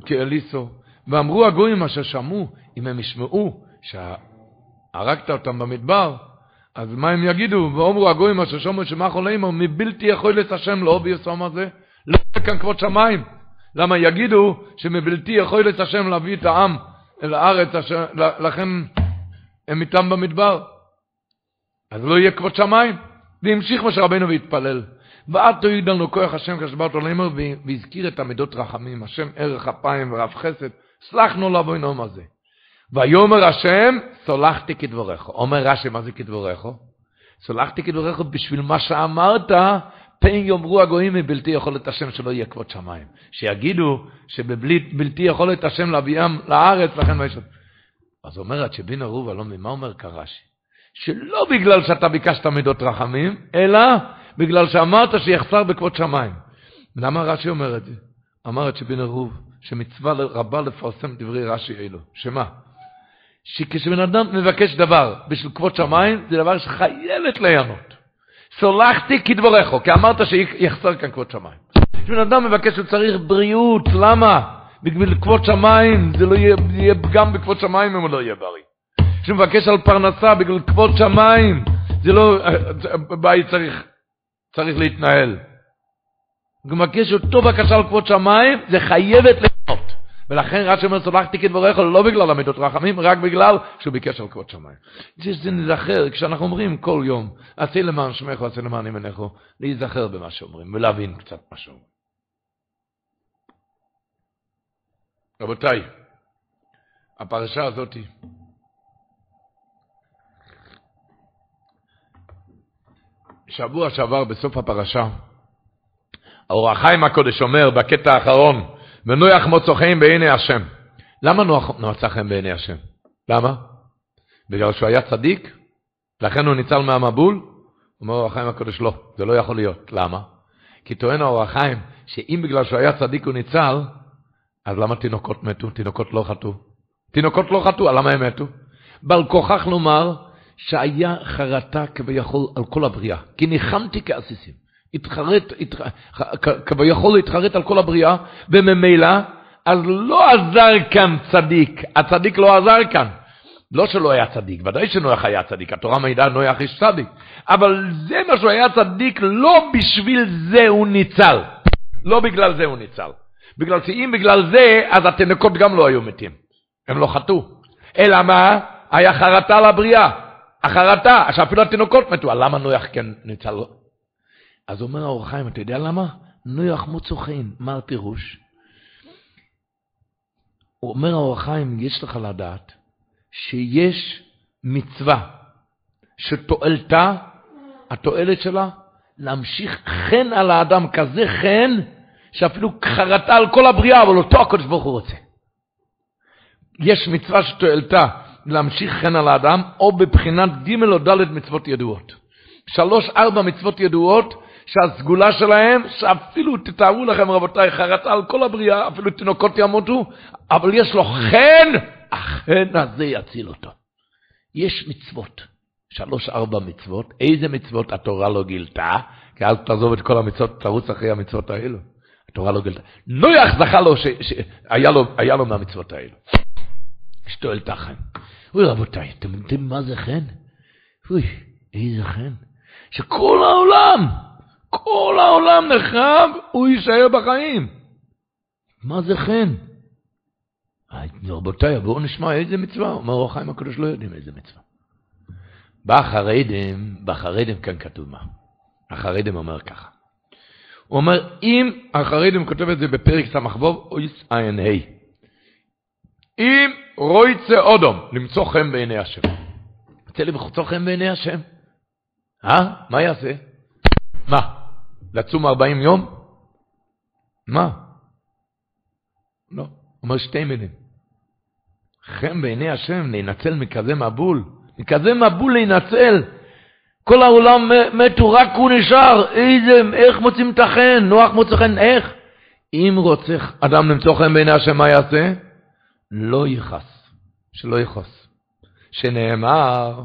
כאליסו, ואמרו הגויים אשר שמעו, אם הם ישמעו שהרגת אותם במדבר, אז מה הם יגידו? ואומרו הגויים אשר שומעו שמחו לאמור, מבלתי יכול את השם לא ביסום הזה, לא יהיה כאן כבוד שמיים. למה יגידו שמבלתי יכול את השם להביא את העם אל הארץ, אשר, לכן הם איתם במדבר. אז לא יהיה כבוד שמיים. והמשיך משה רבנו והתפלל. ועד תויד לנו כוח השם כשברת עולמו והזכיר את המידות רחמים, השם ערך אפיים ורב חסד, סלחנו לבוינום הזה. ויאמר השם, סולחתי כדבריך. אומר רש"י, מה זה כדבריך? סולחתי כדבריך בשביל מה שאמרת, פן יאמרו הגויים מבלתי יכולת השם שלא יהיה כבוד שמיים. שיגידו שבלתי יכולת השם להביאם לארץ, לכן יש... אז אומרת שבין ערובה, לא ממה אומר כרש"י? שלא בגלל שאתה ביקשת מידות רחמים, אלא בגלל שאמרת שיחסר בכבוד שמיים. למה רש"י אומר את זה? אמרת שבין ערוב, שמצווה רבה לפרסם דברי רש"י אלו. שמה? שכשבן אדם מבקש דבר בשביל כבוד שמיים, זה דבר שחייבת להיענות. סולחתי כדבריך, כי אמרת שיחסר כאן כבוד שמיים. כשבן אדם מבקש שצריך בריאות, למה? בגלל כבוד שמיים, זה לא יהיה, יהיה פגם בכבוד שמיים אם הוא לא יהיה בריא. כשמבקש על פרנסה בגלל כבוד שמיים, זה לא, בית צריך, צריך להתנהל. הוא מבקש אותו בקשה על כבוד שמיים, זה חייבת ליהנות. ולכן רש"י אומר, סולחתי כדבריך, לא בגלל עמידות רחמים, רק בגלל שהוא ביקש על כבוד שמיים. זה נזכר, כשאנחנו אומרים כל יום, עשי למען שמך, עשי למען ימינך, להיזכר במה שאומרים, ולהבין קצת מה שאומרים. רבותיי, הפרשה הזאת, שבוע שעבר בסוף הפרשה, האור החיים הקודש אומר בקטע האחרון, ונוח מוצא חן בעיני השם. למה נוח מצא חן בעיני השם? למה? בגלל שהוא היה צדיק? לכן הוא ניצל מהמבול? אומר אור החיים הקודש, לא, זה לא יכול להיות. למה? כי טוען האור החיים, שאם בגלל שהוא היה צדיק הוא ניצל, אז למה תינוקות מתו? תינוקות לא חטאו. תינוקות לא חטאו, למה הם מתו? בל כוכך לומר שהיה חרטה כביכול על כל הבריאה, כי ניחמתי כעסיסים. התחרט, התח... כביכול התחרט על כל הבריאה, וממילא, אז לא עזר כאן צדיק, הצדיק לא עזר כאן. לא שלא היה צדיק, ודאי שנוח היה צדיק, התורה מעידה נוח איש צדיק, אבל זה מה שהוא היה צדיק, לא בשביל זה הוא ניצל. לא בגלל זה הוא ניצל. בגלל שאם בגלל זה, אז התינוקות גם לא היו מתים. הם לא חטאו. אלא מה? היה חרטה לבריאה. החרטה, שאפילו התינוקות מתו. למה נוח כן ניצל? אז אומר האור חיים, אתה יודע למה? נוח מוצא חן. מה הפירוש? הוא אומר האור חיים, יש לך לדעת שיש מצווה שתועלתה, התועלת שלה, להמשיך חן על האדם, כזה חן, שאפילו חרטה על כל הבריאה, אבל אותו הקדוש ברוך הוא רוצה. יש מצווה שתועלתה להמשיך חן על האדם, או בבחינת ג' או ד' מצוות ידועות. שלוש, ארבע מצוות ידועות, שהסגולה שלהם, שאפילו, תתארו לכם רבותיי, חרטה על כל הבריאה, אפילו תינוקות ימותו, אבל יש לו חן, החן הזה יציל אותו. יש מצוות, שלוש, ארבע מצוות, איזה מצוות התורה לא גילתה? כי אל תעזוב את כל המצוות, תרוץ אחרי המצוות האלו. התורה לא גילתה. נויח זכה לו, שהיה לו, לו מהמצוות האלו. אשתו אל תחן. אוי רבותיי, אתם יודעים מה זה חן? אוי, איזה חן. שכל העולם, כל העולם נחרב, הוא יישאר בחיים. מה זה חן? רבותיי, בואו נשמע איזה מצווה. אומר אור החיים הקדוש לא יודעים איזה מצווה. בחרדים, בחרדים כאן כתוב מה. החרדים אומר ככה. הוא אומר, אם החרדים כותב את זה בפרק סמ"ו, אויס עין ה'. אם רויצה אודום, למצוא חן בעיני השם. רוצה למצוא חן בעיני השם? אה? מה יעשה? מה? לצום 40 יום? מה? לא. אומר שתי מילים. חן בעיני השם, להינצל מכזה מבול. מכזה מבול להינצל. כל העולם מתו, רק הוא נשאר. איזה, איך מוצאים את החן? נוח מוצא חן, איך? אם רוצה אדם למצוא חן בעיני השם, מה יעשה? לא יכעס. שלא יכעס. שנאמר,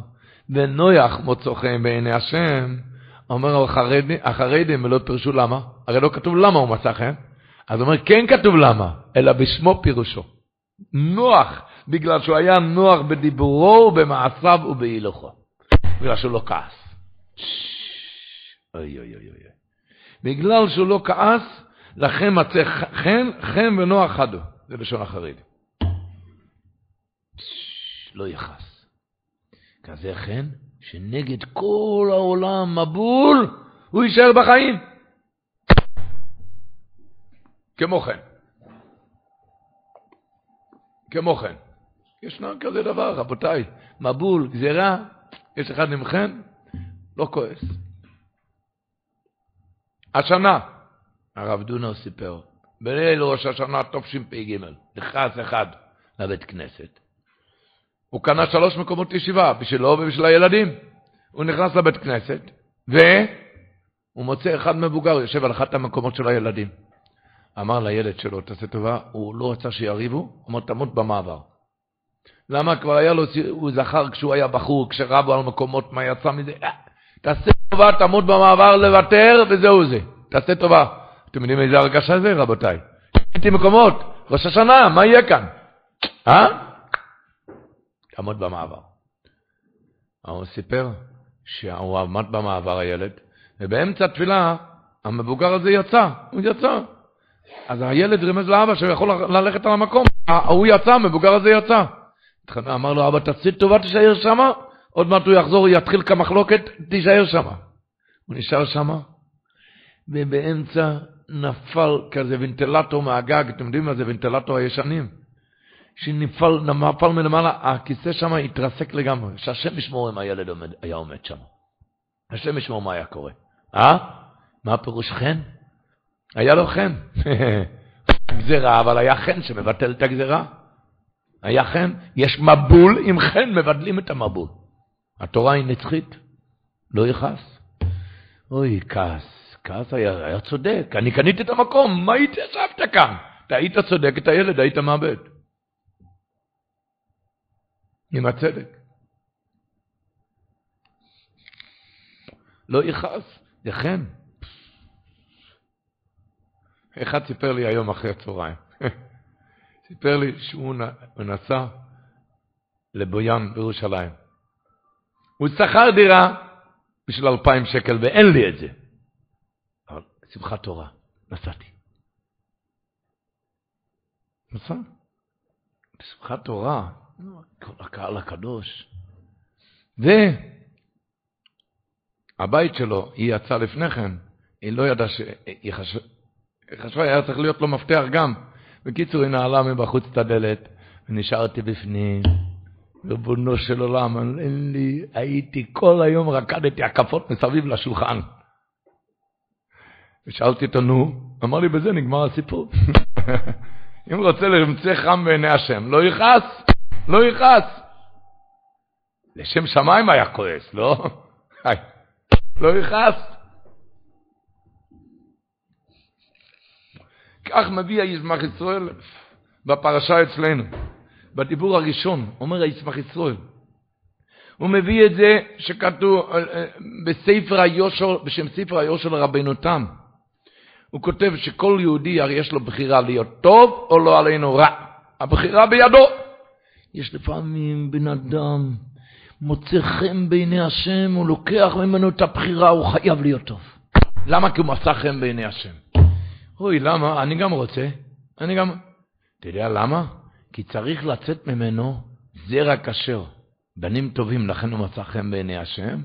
ונויח מוצא חן בעיני השם, אומר החרדים, ולא פירשו למה, הרי לא כתוב למה הוא מצא חן, אז הוא אומר כן כתוב למה, אלא בשמו פירושו. נוח, בגלל שהוא היה נוח בדיבורו ובמעשיו ובהילוכו. בגלל שהוא לא כעס. אוי אוי אוי אוי. בגלל שהוא לא כעס, לכן מצא חן, חן ונוח חדו. זה לשון החרדים. לא יכעס. כזה חן, שנגד כל העולם מבול, הוא יישאר בחיים. כמו כן. כמו כן. ישנו כזה דבר, רבותיי, מבול, גזירה, יש אחד חן, לא כועס. השנה, הרב דונר סיפר, בליל ראש השנה תשפ"ג, נכנס אחד לבית כנסת. הוא קנה שלוש מקומות ישיבה, בשבילו ובשביל הילדים. הוא נכנס לבית כנסת, והוא מוצא אחד מבוגר, יושב על אחת המקומות של הילדים. אמר לילד שלו, תעשה טובה, הוא לא רצה שיריבו, אמר, תמות במעבר. למה כבר היה לו, הוא זכר כשהוא היה בחור, כשרבו על מקומות, מה יצא מזה? אה, תעשה טובה, תמות במעבר, לוותר, וזהו זה. תעשה טובה. אתם יודעים איזה הרגשה זה, רבותיי? הייתי מקומות, ראש השנה, מה יהיה כאן? אה? תעמוד במעבר. הוא סיפר שהוא עמד במעבר, הילד, ובאמצע התפילה, המבוגר הזה יצא, הוא יצא. אז הילד רימז לאבא שהוא יכול ללכת על המקום, הוא יצא, המבוגר הזה יצא. אמר לו, אבא, תעשי טובה, תישאר שמה, עוד מעט הוא יחזור, יתחיל כמחלוקת, תישאר שמה. הוא נשאר שמה, ובאמצע נפל כזה ונטילטור מהגג, אתם יודעים מה זה ונטילטור הישנים? שנפל נפל מלמעלה, הכיסא שם התרסק לגמרי, שהשם ישמור אם הילד עומד, היה עומד שם. השם ישמור מה היה קורה. אה? מה הפירוש חן? היה לו חן. גזירה, אבל היה חן שמבטל את הגזירה. היה חן. יש מבול עם חן, מבדלים את המבול. התורה היא נצחית, לא יכעס. אוי, כעס, כעס היה, היה צודק, אני קניתי את המקום, מה התיישבת כאן? אתה היית צודק, את הילד היית מאבד. עם הצדק. לא יכעס, זה חן. אחד סיפר לי היום אחרי הצהריים. סיפר לי שהוא נסע לבויאן בירושלים. הוא שכר דירה בשביל אלפיים שקל ואין לי את זה. אבל שמחת תורה, נסעתי. נסע. בשמחת תורה, הקהל הקדוש. והבית שלו, היא יצאה לפני כן, היא לא ידעה שהיא חשבה, חשבה, היה צריך להיות לו מפתח גם. בקיצור, היא נעלה מבחוץ את הדלת, ונשארתי בפנים. ריבונו של עולם, אין לי, הייתי כל היום רקדתי הקפות מסביב לשולחן. ושאלתי אותו, נו, אמר לי, בזה נגמר הסיפור. אם רוצה למצא חם בעיני השם, לא יכעס, לא יכעס. לשם שמיים היה כועס, לא? לא יכעס. כך מביא הישמח ישראל בפרשה אצלנו. בדיבור הראשון, אומר הישמח ישראל. הוא מביא את זה שכתוב אה, אה, בספר היושר, בשם ספר היושר לרבנו תם. הוא כותב שכל יהודי הרי יש לו בחירה להיות טוב או לא עלינו רע. הבחירה בידו. יש לפעמים בן אדם מוצא חן בעיני השם, הוא לוקח ממנו את הבחירה, הוא חייב להיות טוב. למה? כי הוא מצא חן בעיני השם. אוי, למה? אני גם רוצה. אני גם... אתה יודע למה? כי צריך לצאת ממנו זרע כשר. בנים טובים, לכן הוא מצא חן בעיני השם.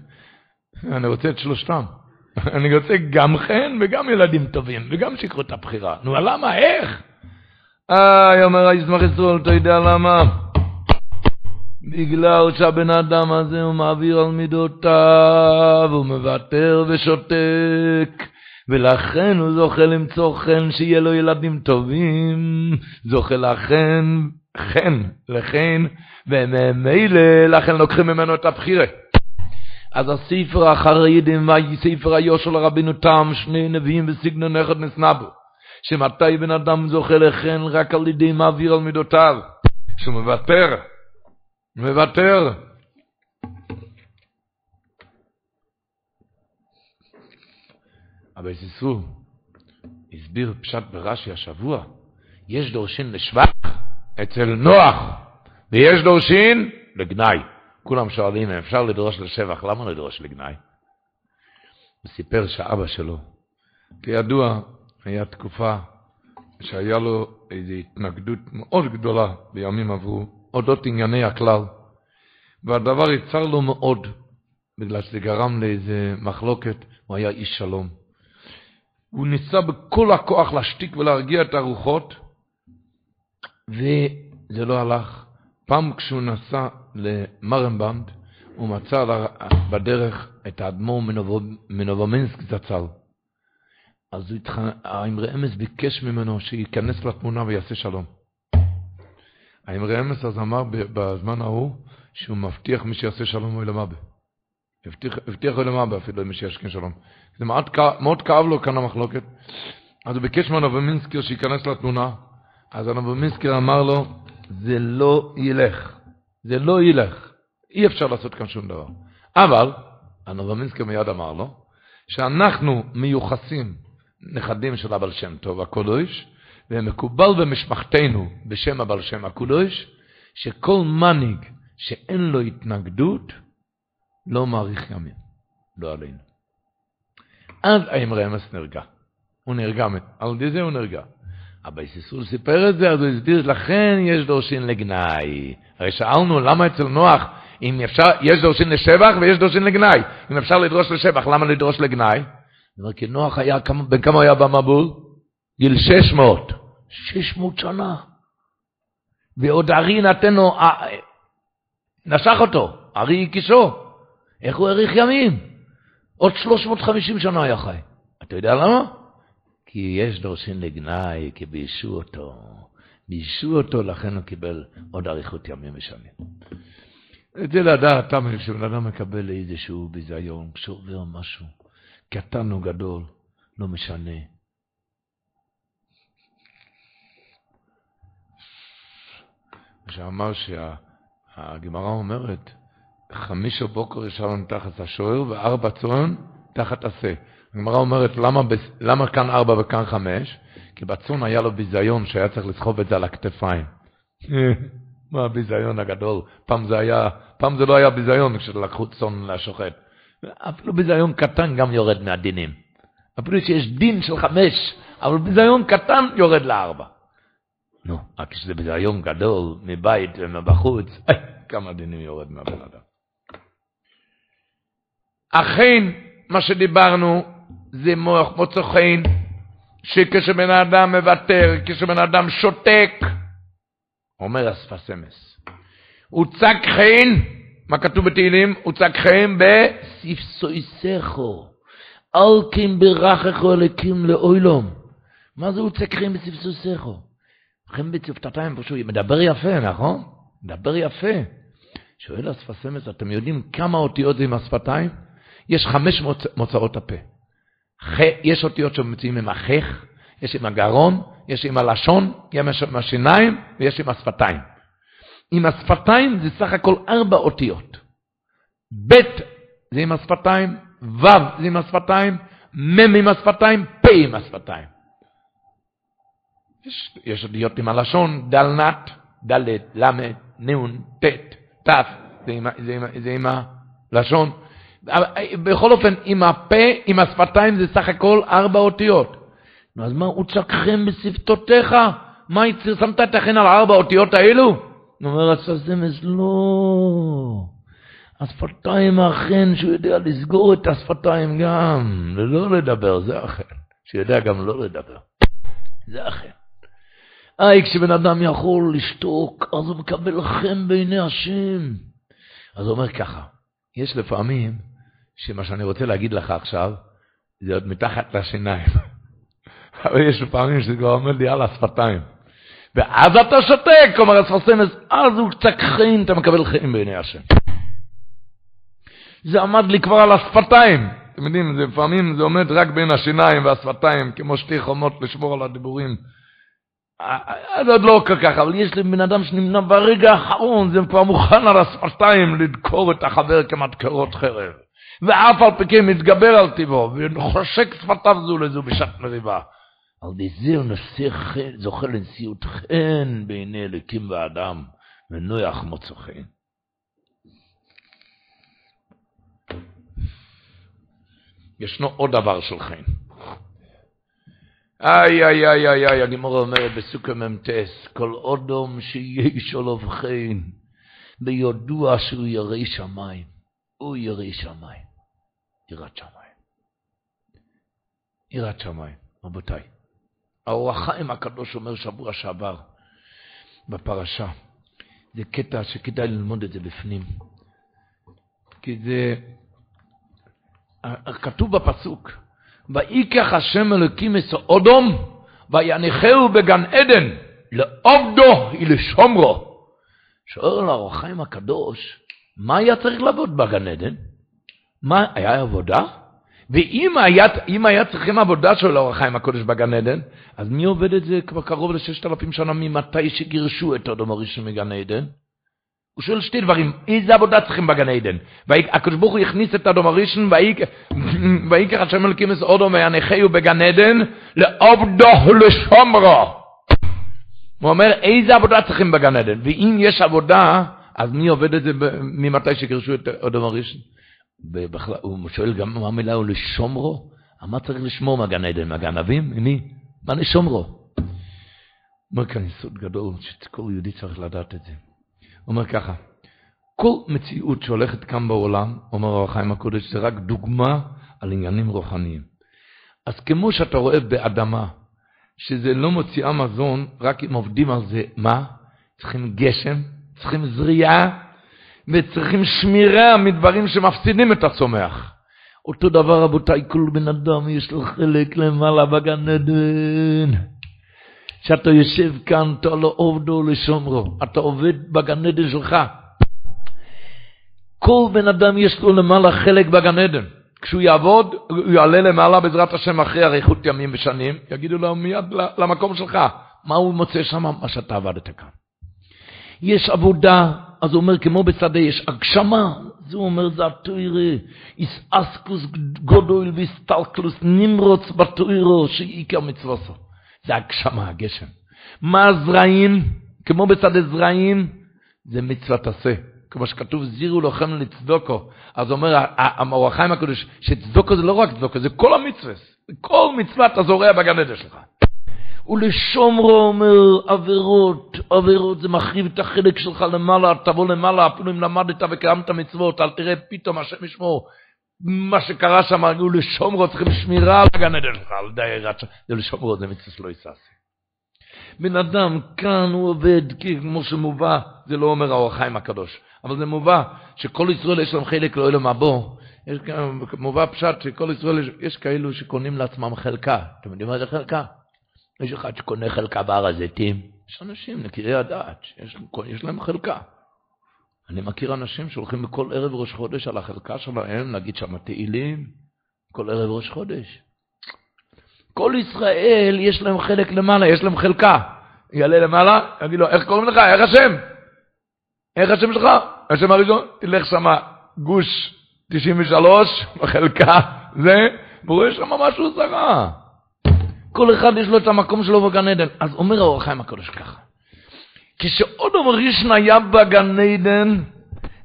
אני רוצה את שלושתם. אני רוצה גם חן וגם ילדים טובים, וגם שיקחו את הבחירה. נו, למה? איך? איי, אומר הישמח ישראל, אתה יודע למה? בגלל שהבן אדם הזה הוא מעביר על מידותיו, הוא מוותר ושותק. ולכן הוא זוכה למצוא חן שיהיה לו ילדים טובים, זוכה לכן, חן, לכן, וממילא לכן לוקחים ממנו את הבחירה. אז הספר החרדים והספר היושר לרבינו תם, שני נביאים בסגנון אחד נסנבו, שמתי בן אדם זוכה לכן רק על ידי מעביר על מידותיו, שהוא מוותר, מוותר. אבל זיסו, הסביר פשט ברש"י השבוע, יש דורשין לשבח אצל נוח, ויש דורשין לגנאי. כולם שואלים, אפשר לדרוש לשבח, למה לדרוש לגנאי? הוא סיפר שאבא שלו, כידוע, היה תקופה שהיה לו איזו התנגדות מאוד גדולה בימים עברו, אודות ענייני הכלל, והדבר יצר לו מאוד, בגלל שזה גרם לאיזה מחלוקת, הוא היה איש שלום. הוא ניסה בכל הכוח להשתיק ולהרגיע את הרוחות, וזה לא הלך. פעם כשהוא נסע למרנבנד, הוא מצא בדרך את האדמו"ר מנובומינסק זצ"ל. אז האמרי אמס ביקש ממנו שייכנס לתמונה ויעשה שלום. האמרי אמס אז אמר בזמן ההוא שהוא מבטיח מי שיעשה שלום הוא ילמבה. הבטיח, הבטיח ילמבה אפילו מי שישכן שלום. זה מאוד, מאוד כאב לו כאן המחלוקת. אז הוא ביקש מהנובמינסקר שייכנס לתמונה. אז הנובמינסקר אמר לו, זה לא ילך. זה לא ילך. אי אפשר לעשות כאן שום דבר. אבל, הנובמינסקר מיד אמר לו, שאנחנו מיוחסים נכדים של הבעל שם טוב הקודש, ומקובל במשפחתנו בשם הבעל שם הקודש, שכל מנהיג שאין לו התנגדות, לא מאריך ימים. לא עלינו. אז האמרי אמס נרגע. הוא נרגע, על ידי זה הוא נרגע. אבל סיסול סיפר את זה, אז הוא הסביר, לכן יש דורשין לגנאי. הרי שאלנו למה אצל נוח, אם אפשר, יש דורשין לשבח ויש דורשין לגנאי. אם אפשר לדרוש לשבח, למה לדרוש לגנאי? אומר, כי נוח היה, בן כמה היה במבול? גיל 600. 600 שנה. ועוד ארי נתנו, אה, נשך אותו, ארי הקישו. איך הוא האריך ימים? עוד 350 שנה היה חי. אתה יודע למה? כי יש דורשים לגנאי, כי ביישו אותו. ביישו אותו, לכן הוא קיבל עוד אריכות ימים ושנים. את זה לדעת, תמי, כשבן אדם מקבל איזשהו ביזיון, כשעובר משהו, קטן או גדול, לא משנה. שאמר שהגמרא אומרת, חמיש בבוקר ישבנו תחת השוער וארבע צאן תחת השה. הגמרא אומרת, למה, למה כאן ארבע וכאן חמש? כי בצאן היה לו ביזיון שהיה צריך לסחוב את זה על הכתפיים. מה הביזיון הגדול? פעם זה היה, פעם זה לא היה ביזיון כשלקחו צאן לשוחט. אפילו ביזיון קטן גם יורד מהדינים. אפילו שיש דין של חמש, אבל ביזיון קטן יורד לארבע. נו, רק כשזה ביזיון גדול, מבית ומבחוץ, כמה דינים יורד מהבן אדם. אכן, מה שדיברנו, זה מוח מוצא חן, שכשבן אדם מוותר, כשבן אדם שותק, אומר אספסמס, הוא צק חן, מה כתוב בתהילים? הוא צק חן בספסויסכו, אלקים ברככו אלקים לאוילום. מה זה הוא צק חן בספסויסכו? חן בצפתתיים פשוט, מדבר יפה, נכון? מדבר יפה. שואל אספסמס, אתם יודעים כמה אותיות זה עם השפתיים? יש חמש מוצאות הפה. יש אותיות שמציעים עם החך, יש עם הגרון, יש עם הלשון, יש עם השיניים ויש עם השפתיים. עם השפתיים זה סך הכל ארבע אותיות. ב' זה עם השפתיים, ו' זה עם השפתיים, מ' עם השפתיים, פ' עם השפתיים. יש, יש אותיות עם הלשון, דל נת, ד', ל', נ', ט', ת', זה, עם הלשון. בכל אופן, עם הפה, עם השפתיים, זה סך הכל ארבע אותיות. אז מה, הוא צקכם בשפתותיך? מה, שמת את החן על ארבע אותיות האלו? הוא אומר הסזמס, לא. השפתיים אכן שהוא יודע לסגור את השפתיים גם, ולא לדבר, זה אכן. שיודע גם לא לדבר. זה אכן. איי, כשבן אדם יכול לשתוק, אז הוא מקבל חן בעיני השם. אז הוא אומר ככה, יש לפעמים שמה שאני רוצה להגיד לך עכשיו, זה עוד מתחת לשיניים. אבל יש פעמים שזה כבר עומד לי על השפתיים. ואז אתה שותק, אומר הספרסמס, אז הוא קצת חיים, אתה מקבל חיים בעיני השם. זה עמד לי כבר על השפתיים. אתם יודעים, זה לפעמים זה עומד רק בין השיניים והשפתיים, כמו שתי חומות לשמור על הדיבורים. אז עוד לא כל כך, אבל יש לי בן אדם שנמנע ברגע האחרון, זה כבר מוכן על השפתיים לדקור את החבר כמדקרות חרב. ואף על פי כן מתגבר על טיבו, וחושק שפתיו זו לזו בשעת מריבה. על הוא נושא חן, זוכה לנשיאות חן בעיני אלוקים ואדם, ונוח מוצא חן. ישנו עוד דבר של חן. איי, איי, איי, איי, איי, הגמור אומרת בסוכה ממטס, כל אודום שיש עליו חן, ביודוע שהוא ירא שמיים, הוא ירא שמיים. יראת שמיים. יראת שמיים, רבותיי. האור החיים הקדוש אומר שבוע שעבר בפרשה. זה קטע שכדאי ללמוד את זה בפנים. כי זה, כתוב בפסוק, ויקח השם אלוקים אודום, ויניחהו בגן עדן, לעובדו ולשומרו. שואל האור החיים הקדוש, מה היה צריך לעבוד בגן עדן? מה, היה עבודה? ואם היה, היה צריכים עבודה של אור החיים הקודש בגן עדן, אז מי עובד את זה כבר קרוב לששת אלפים שנה ממתי שגירשו את אדום הראשון מגן עדן? הוא שואל שתי דברים, איזה עבודה צריכים בגן עדן? והקדוש ברוך הוא הכניס את אדום הראשון, ויקח השם אלוקים את אודום ויניחהו בגן עדן, לעובדו לשומרו. הוא אומר, איזה עבודה צריכים בגן עדן? ואם יש עבודה, אז מי עובד את זה ממתי שגירשו את אדום הראשון? הוא שואל גם מה המילה הוא לשומרו? מה צריך לשמור מהגן עדן? מהגנבים? מי? מה לשומרו? אומר כאן יסוד גדול, שכל יהודי צריך לדעת את זה. אומר ככה, כל מציאות שהולכת כאן בעולם, אומר הרב חיים הקודש, זה רק דוגמה על עניינים רוחניים. אז כמו שאתה רואה באדמה, שזה לא מוציאה מזון, רק אם עובדים על זה, מה? צריכים גשם, צריכים זריעה, וצריכים שמירה מדברים שמפסידים את הצומח. אותו דבר, רבותיי, כל בן אדם יש לו חלק למעלה בגן עדן. כשאתה יושב כאן, אתה לא עובדו לשומרו, אתה עובד בגן עדן שלך. כל בן אדם יש לו למעלה חלק בגן עדן. כשהוא יעבוד, הוא יעלה למעלה בעזרת השם אחרי אריכות ימים ושנים, יגידו לו מיד למקום שלך. מה הוא מוצא שם? מה שאתה עבדת כאן. יש עבודה, אז הוא אומר, כמו בשדה יש הגשמה, זה הוא אומר, זה התוירה, איס אסקוס גודל ויסטלקלוס נמרוץ בתוירו, שעיקר מצווסו. זה הגשמה, הגשם. מה הזרעים? כמו בשדה זרעים, זה מצוות עשה. כמו שכתוב, זירו לוחם לצדוקו. אז אומר המאור החיים הקדוש, שצדוקו זה לא רק צדוקו, זה כל המצווה. כל מצווה אתה זורע בגן עדן שלך. ולשומרו אומר עבירות, עבירות זה מחריב את החלק שלך למעלה, תבוא למעלה, אפילו אם למדת וקיימת מצוות, אל תראה פתאום השם ישמור. מה שקרה שם, ולשומרו צריכים שמירה על הגן עדן שלך, על די זה לשומרו, זה מצווה שלא יסעשה. בן אדם כאן הוא עובד, כמו שמובא, זה לא אומר האור החיים הקדוש, אבל זה מובא שכל ישראל יש להם חלק אלו מבוא. יש מובא פשט שכל ישראל, יש כאלו שקונים לעצמם חלקה. אתם יודעים מה זה חלקה? יש אחד שקונה חלקה בהר הזיתים, יש אנשים, נקירי הדעת, יש, יש להם חלקה. אני מכיר אנשים שהולכים בכל ערב ראש חודש על החלקה שלהם, להגיד שם תהילים, כל ערב ראש חודש. כל ישראל יש להם חלק למעלה, יש להם חלקה. יעלה למעלה, יגיד לו, איך קוראים לך? איך השם? איך השם שלך? השם הראשון, תלך שמה גוש 93, בחלקה, זה, והוא שם משהו זרה. כל אחד יש לו את המקום שלו בגן עדן. אז אומר האור החיים הקדוש ככה, כשעוד אומר ראשון היה בגן עדן,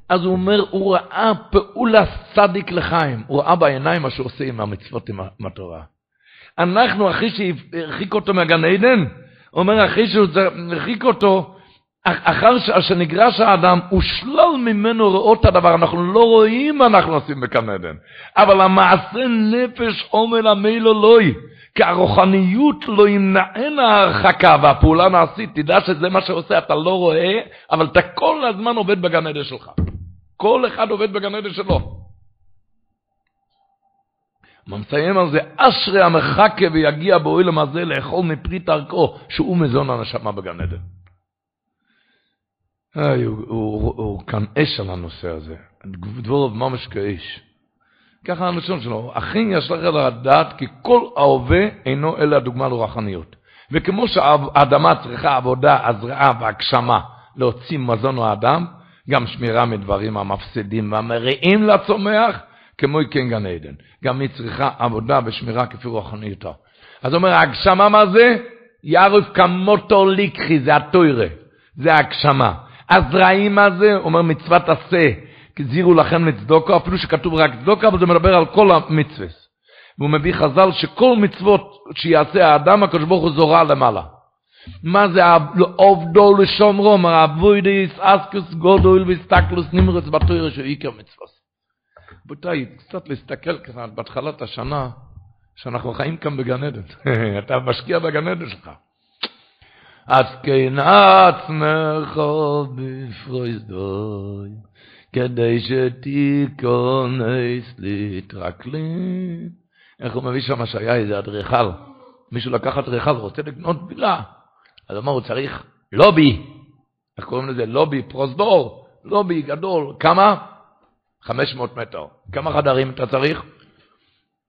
אז הוא אומר, הוא ראה פעולה צדיק לחיים. הוא ראה בעיניים מה שהוא עושה עם המצוות, עם התורה. אנחנו, אחרי שהרחיק אותו מהגן עדן, אומר, אחרי שהוא הרחיק אותו, אחר שנגרש האדם, הוא שלל ממנו לראות את הדבר, אנחנו לא רואים מה אנחנו עושים בגן עדן. אבל המעשה נפש עומל המילו לוי. כי הרוחניות לא ימנענה ההרחקה והפעולה נעשית, תדע שזה מה שעושה, אתה לא רואה, אבל אתה כל הזמן עובד בגן עדן שלך. כל אחד עובד בגן עדן שלו. הוא מסיים על זה, אשרי המחכה ויגיע באוילם הזה לאכול מפרי תרקו, שהוא מזון הנשמה בגן עדן. הוא, כאן אש על הנושא הזה, דבורוב ממש כאש. ככה הלשון שלו, אכן יש לך לדעת כי כל ההווה אינו אלא דוגמה לרוחניות. וכמו שהאדמה צריכה עבודה, הזרעה והגשמה להוציא מזון לאדם, גם שמירה מדברים המפסידים והמרעים לצומח, כמו כן גן עדן. גם היא צריכה עבודה ושמירה כפי רוחניותה. אז אומר, הגשמה מה זה? יערוף כמותו ליקחי, זה התוירה, זה הגשמה. הזרעים מה זה? אומר מצוות עשה. זירו לכם לצדוקו, אפילו שכתוב רק צדוקה, אבל זה מדבר על כל המצווה. והוא מביא חז"ל שכל מצוות שיעשה האדם, הקדוש ברוך הוא זורה למעלה. מה זה עובדו לשומרו, אומר אבוידיס, אסקוס גודל והסתכלוס נמרץ בתוירה שהוא עיקר מצוות. רבותיי, קצת להסתכל ככה בהתחלת השנה, שאנחנו חיים כאן בגן עדן. אתה משקיע בגן עדן שלך. אז כן עצמך בפרויזדוי. כדי שתיכונס להתרקלין. איך הוא מביא שם שהיה איזה אדריכל? מישהו לקח אדריכל, רוצה לקנות וילה. אז אמר, הוא צריך לובי. איך קוראים לזה? לובי פרוזדור. לובי גדול. כמה? 500 מטר. כמה חדרים אתה צריך?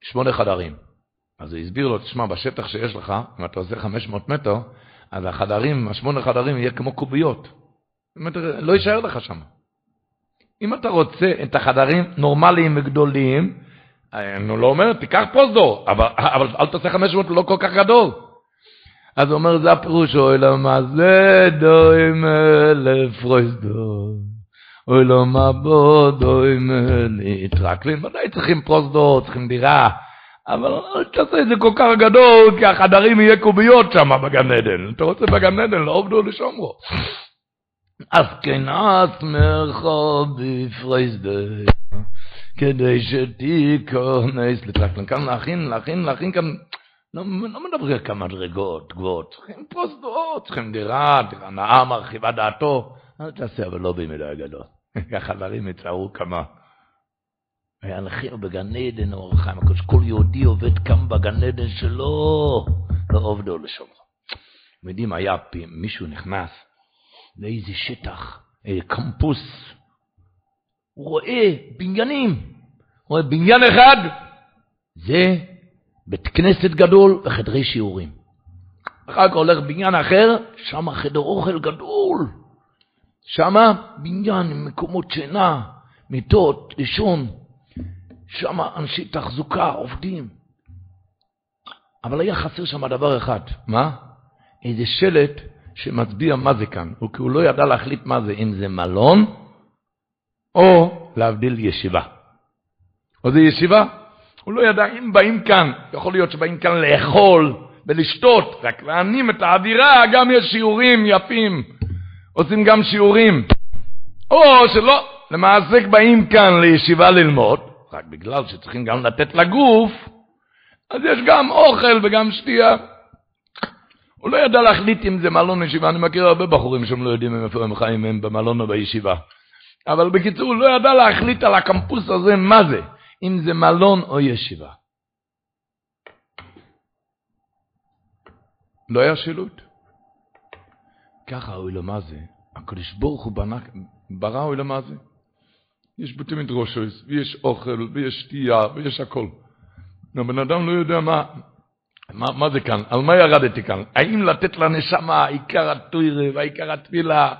שמונה חדרים. אז הוא הסביר לו, תשמע, בשטח שיש לך, אם אתה עושה 500 מטר, אז החדרים, השמונה חדרים, יהיה כמו קוביות. לא יישאר לך שם. אם אתה רוצה את החדרים נורמליים וגדולים, אני לא אומר, תיקח פרוזדור, אבל, אבל אל תעשה 500, לא כל כך גדול. אז הוא אומר, זה הפירוש, אוי למה זה דוים לפרוזדור, אוי למה בו דוים להתרקלין, ודאי צריכים פרוזדור, צריכים דירה, אבל אל תעשה את זה כל כך גדול, כי החדרים יהיה קוביות שם בגן עדן. אתה רוצה בגן עדן, לא עובדו לשומרו. אז כן עצמך בפרייסדר, כדי שתיכונס לטרקלן. כאן להכין, להכין, להכין כאן לא, לא מדברים כמה מדרגות גבוהות, צריכים פרוסדות, צריכים דירה, דירה נאה, מרחיבה דעתו. אל תעשה, אבל לא במדי גדול. ככה דברים יצערו כמה. והלכינו בגן עדן, אור החיים הקדוש, כל יהודי עובד כאן בגן עדן שלו, לא עובדו לשומרו. אתם יודעים, היה מישהו נכנס לאיזה שטח, איזה קמפוס, הוא רואה בניינים, הוא רואה בניין אחד, זה בית כנסת גדול וחדרי שיעורים. אחר כך הולך בניין אחר, שם חדר אוכל גדול. שם בניין עם מקומות שינה, מיטות, לישון. שם אנשי תחזוקה, עובדים. אבל היה חסר שם דבר אחד. מה? איזה שלט שמצביע מה זה כאן. כי הוא לא ידע להחליט מה זה, אם זה מלון או להבדיל ישיבה. או זה ישיבה? הוא לא ידע אם באים כאן, יכול להיות שבאים כאן לאכול ולשתות, רק להנים את האווירה, גם יש שיעורים יפים, עושים גם שיעורים. או שלא, למעשה באים כאן לישיבה ללמוד, רק בגלל שצריכים גם לתת לגוף, אז יש גם אוכל וגם שתייה. הוא לא ידע להחליט אם זה מלון ישיבה, אני מכיר הרבה בחורים שהם לא יודעים איפה הם חיים, הם במלון או בישיבה. אבל בקיצור, הוא לא ידע להחליט על הקמפוס הזה מה זה. אם זה מלון או ישיבה. לא היה שילוט. ככה אוי לו מה זה, הקדוש ברוך הוא בנה, ברא אוי לו מה זה. יש בתי מדרושס, ויש אוכל, ויש שתייה, ויש הכל. הבן אדם לא יודע מה, מה, מה זה כאן, על מה ירדתי כאן? האם לתת לנשמה, עיקר הטוירה והעיקר התפילה?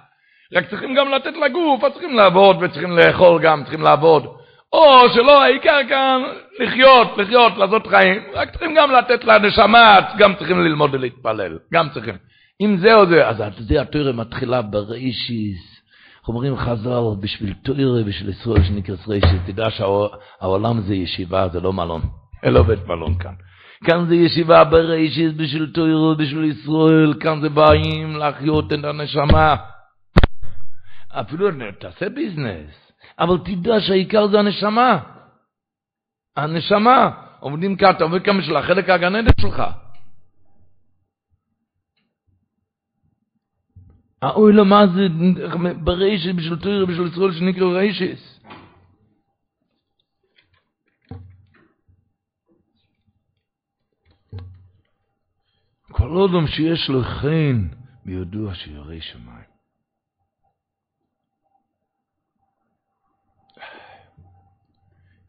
רק צריכים גם לתת לגוף, אז צריכים לעבוד וצריכים לאכול גם, צריכים לעבוד. או שלא, העיקר כאן לחיות, לחיות, לעשות חיים, רק צריכים גם לתת לנשמה, גם צריכים ללמוד ולהתפלל, גם צריכים. אם זה או זה, אז יודע, התוירה מתחילה בראשיס, אומרים חז"ל, בשביל תוירה, בשביל ישראל שנקרא ראשיס, תדע שהעולם זה ישיבה, זה לא מלון, אין לא בית מלון כאן. כאן זה ישיבה בראשיס, בשביל תוירה, בשביל ישראל, כאן זה באים לחיות את הנשמה. אפילו תעשה ביזנס. אבל תדע שהעיקר זה הנשמה. הנשמה. עובדים כאן, אתה עובד כאן בשביל החלק הגן עדן שלך. האוי מה זה ברשת בשביל תוירה בשביל ישראל שנקרא רשס. כל אדם שיש לו חן בידוע שירא שמיים.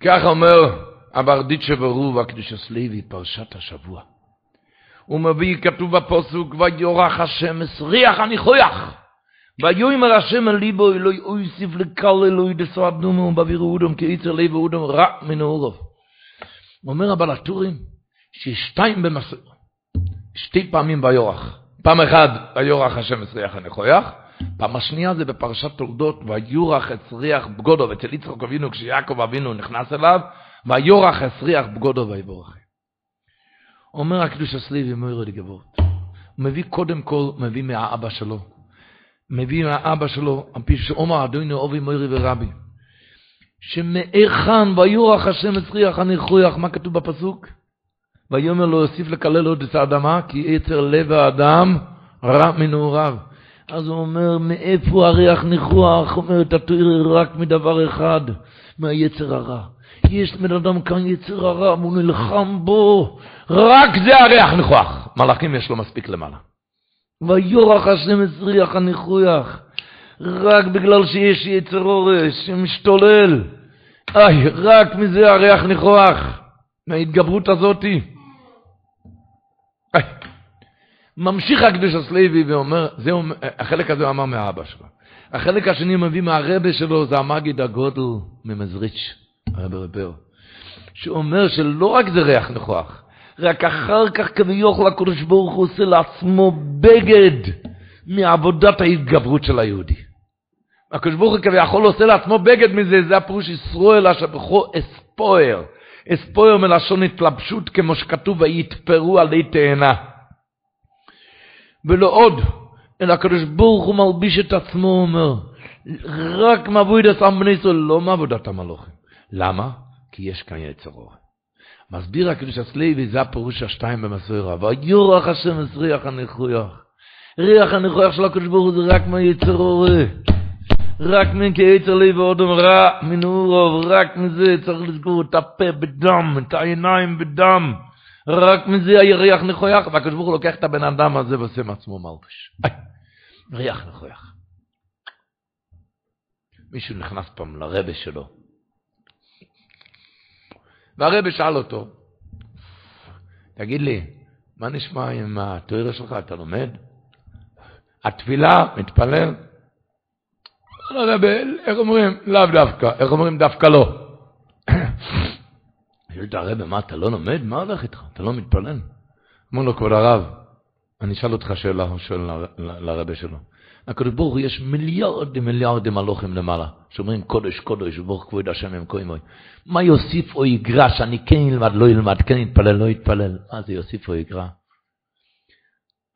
כך אומר הברדיצ'ה ברוב הקדושס לוי, פרשת השבוע. הוא מביא, כתוב בפוסוק, ויורח השם הסריח הניחויח. ויאמר השם אל ליבו אלוהי אויסיף לקל אלוהי דסו אדומו ובאווירו אודום כי יצר לב אודום רע מנעורוב. אומר הבעל הטורים ששתיים במסר, שתי פעמים ויורח. פעם אחת ויורח השם הסריח הניחויח, פעם השנייה זה בפרשת תולדות, ויורח הצריח בגודו, אצל יצחוק אבינו, כשיעקב אבינו נכנס אליו, ויורח הצריח בגודו ויבורכי. אומר הקדוש הסליבי מוירו דגבות. הוא מביא קודם כל, מביא מהאבא שלו. מביא מהאבא שלו, על פי שאומר אדוני אובי מוירי ורבי. שמאיכן ויורח השם הצריח הניחויח, מה כתוב בפסוק? ויאמר לו יוסיף לקלל עוד את האדמה, כי יצר לב האדם רע מנעוריו. אז הוא אומר, מאיפה הריח ניחוח? אומרת התוירה רק מדבר אחד, מהיצר הרע. יש לבן אדם כאן יצר הרע, והוא נלחם בו, רק זה הריח ניחוח. מלאכים יש לו מספיק למעלה. ויורח השם הצריח הניחוח, רק בגלל שיש יצר אורש שמשתולל. איי, רק מזה הריח ניחוח, מההתגברות הזאתי. ממשיך הקדוש הסלוי ואומר, זה, החלק הזה הוא אמר מהאבא שלו. החלק השני מביא מהרבה שלו, זה המגיד הגודל ממזריץ', הרב רבר, שאומר שלא רק זה ריח נכוח, רק אחר כך כביכול הקדוש ברוך הוא עושה לעצמו בגד מעבודת ההתגברות של היהודי. הקדוש ברוך הוא כביכול עושה לעצמו בגד מזה, זה הפירוש ישראל אשר בכו אספויר. אספויר מלשון התלבשות כמו שכתוב ויתפרו עלי תאנה. ולא עוד, אלא הקדוש ברוך הוא מלביש את עצמו, הוא אומר, רק מעבוד את עם בני ישראל, לא מעבודת המלוכים. למה? כי יש כאן יצר אור. מסביר הקדוש הסלוי, זה הפירוש השתיים במסוירה. ויורח השם את ריח הניחויח. ריח הניחויח של הקדוש ברוך הוא זה רק מהיצר אורי. רק מן כיצר לב ואודם רע מנעורוב, רק מזה צריך לסגור את הפה בדם, את העיניים בדם. רק מזה היריח נכויח, והקדוש ברוך הוא לוקח את הבן אדם הזה ועושה מעצמו מלבש. ריח נכויח. מישהו נכנס פעם לרבה שלו, והרבה שאל אותו, תגיד לי, מה נשמע עם התואר שלך, אתה לומד? התפילה, מתפלל? הרב, איך אומרים? לאו דווקא, איך אומרים דווקא לא? שואל את הרב, מה, אתה לא לומד? מה הולך איתך? אתה לא מתפלל? אומר לו, כבוד הרב, אני אשאל אותך שאלה, הוא שואל לרבה שלו. הקדוש ברוך הוא יש מיליארדים מיליארדים מלוכים למעלה, שאומרים קודש קודש וברוך כבוד השם הם כה מוי. מה יוסיף או יגרע שאני כן ילמד, לא ילמד, כן יתפלל, לא יתפלל? מה זה יוסיף או יגרע?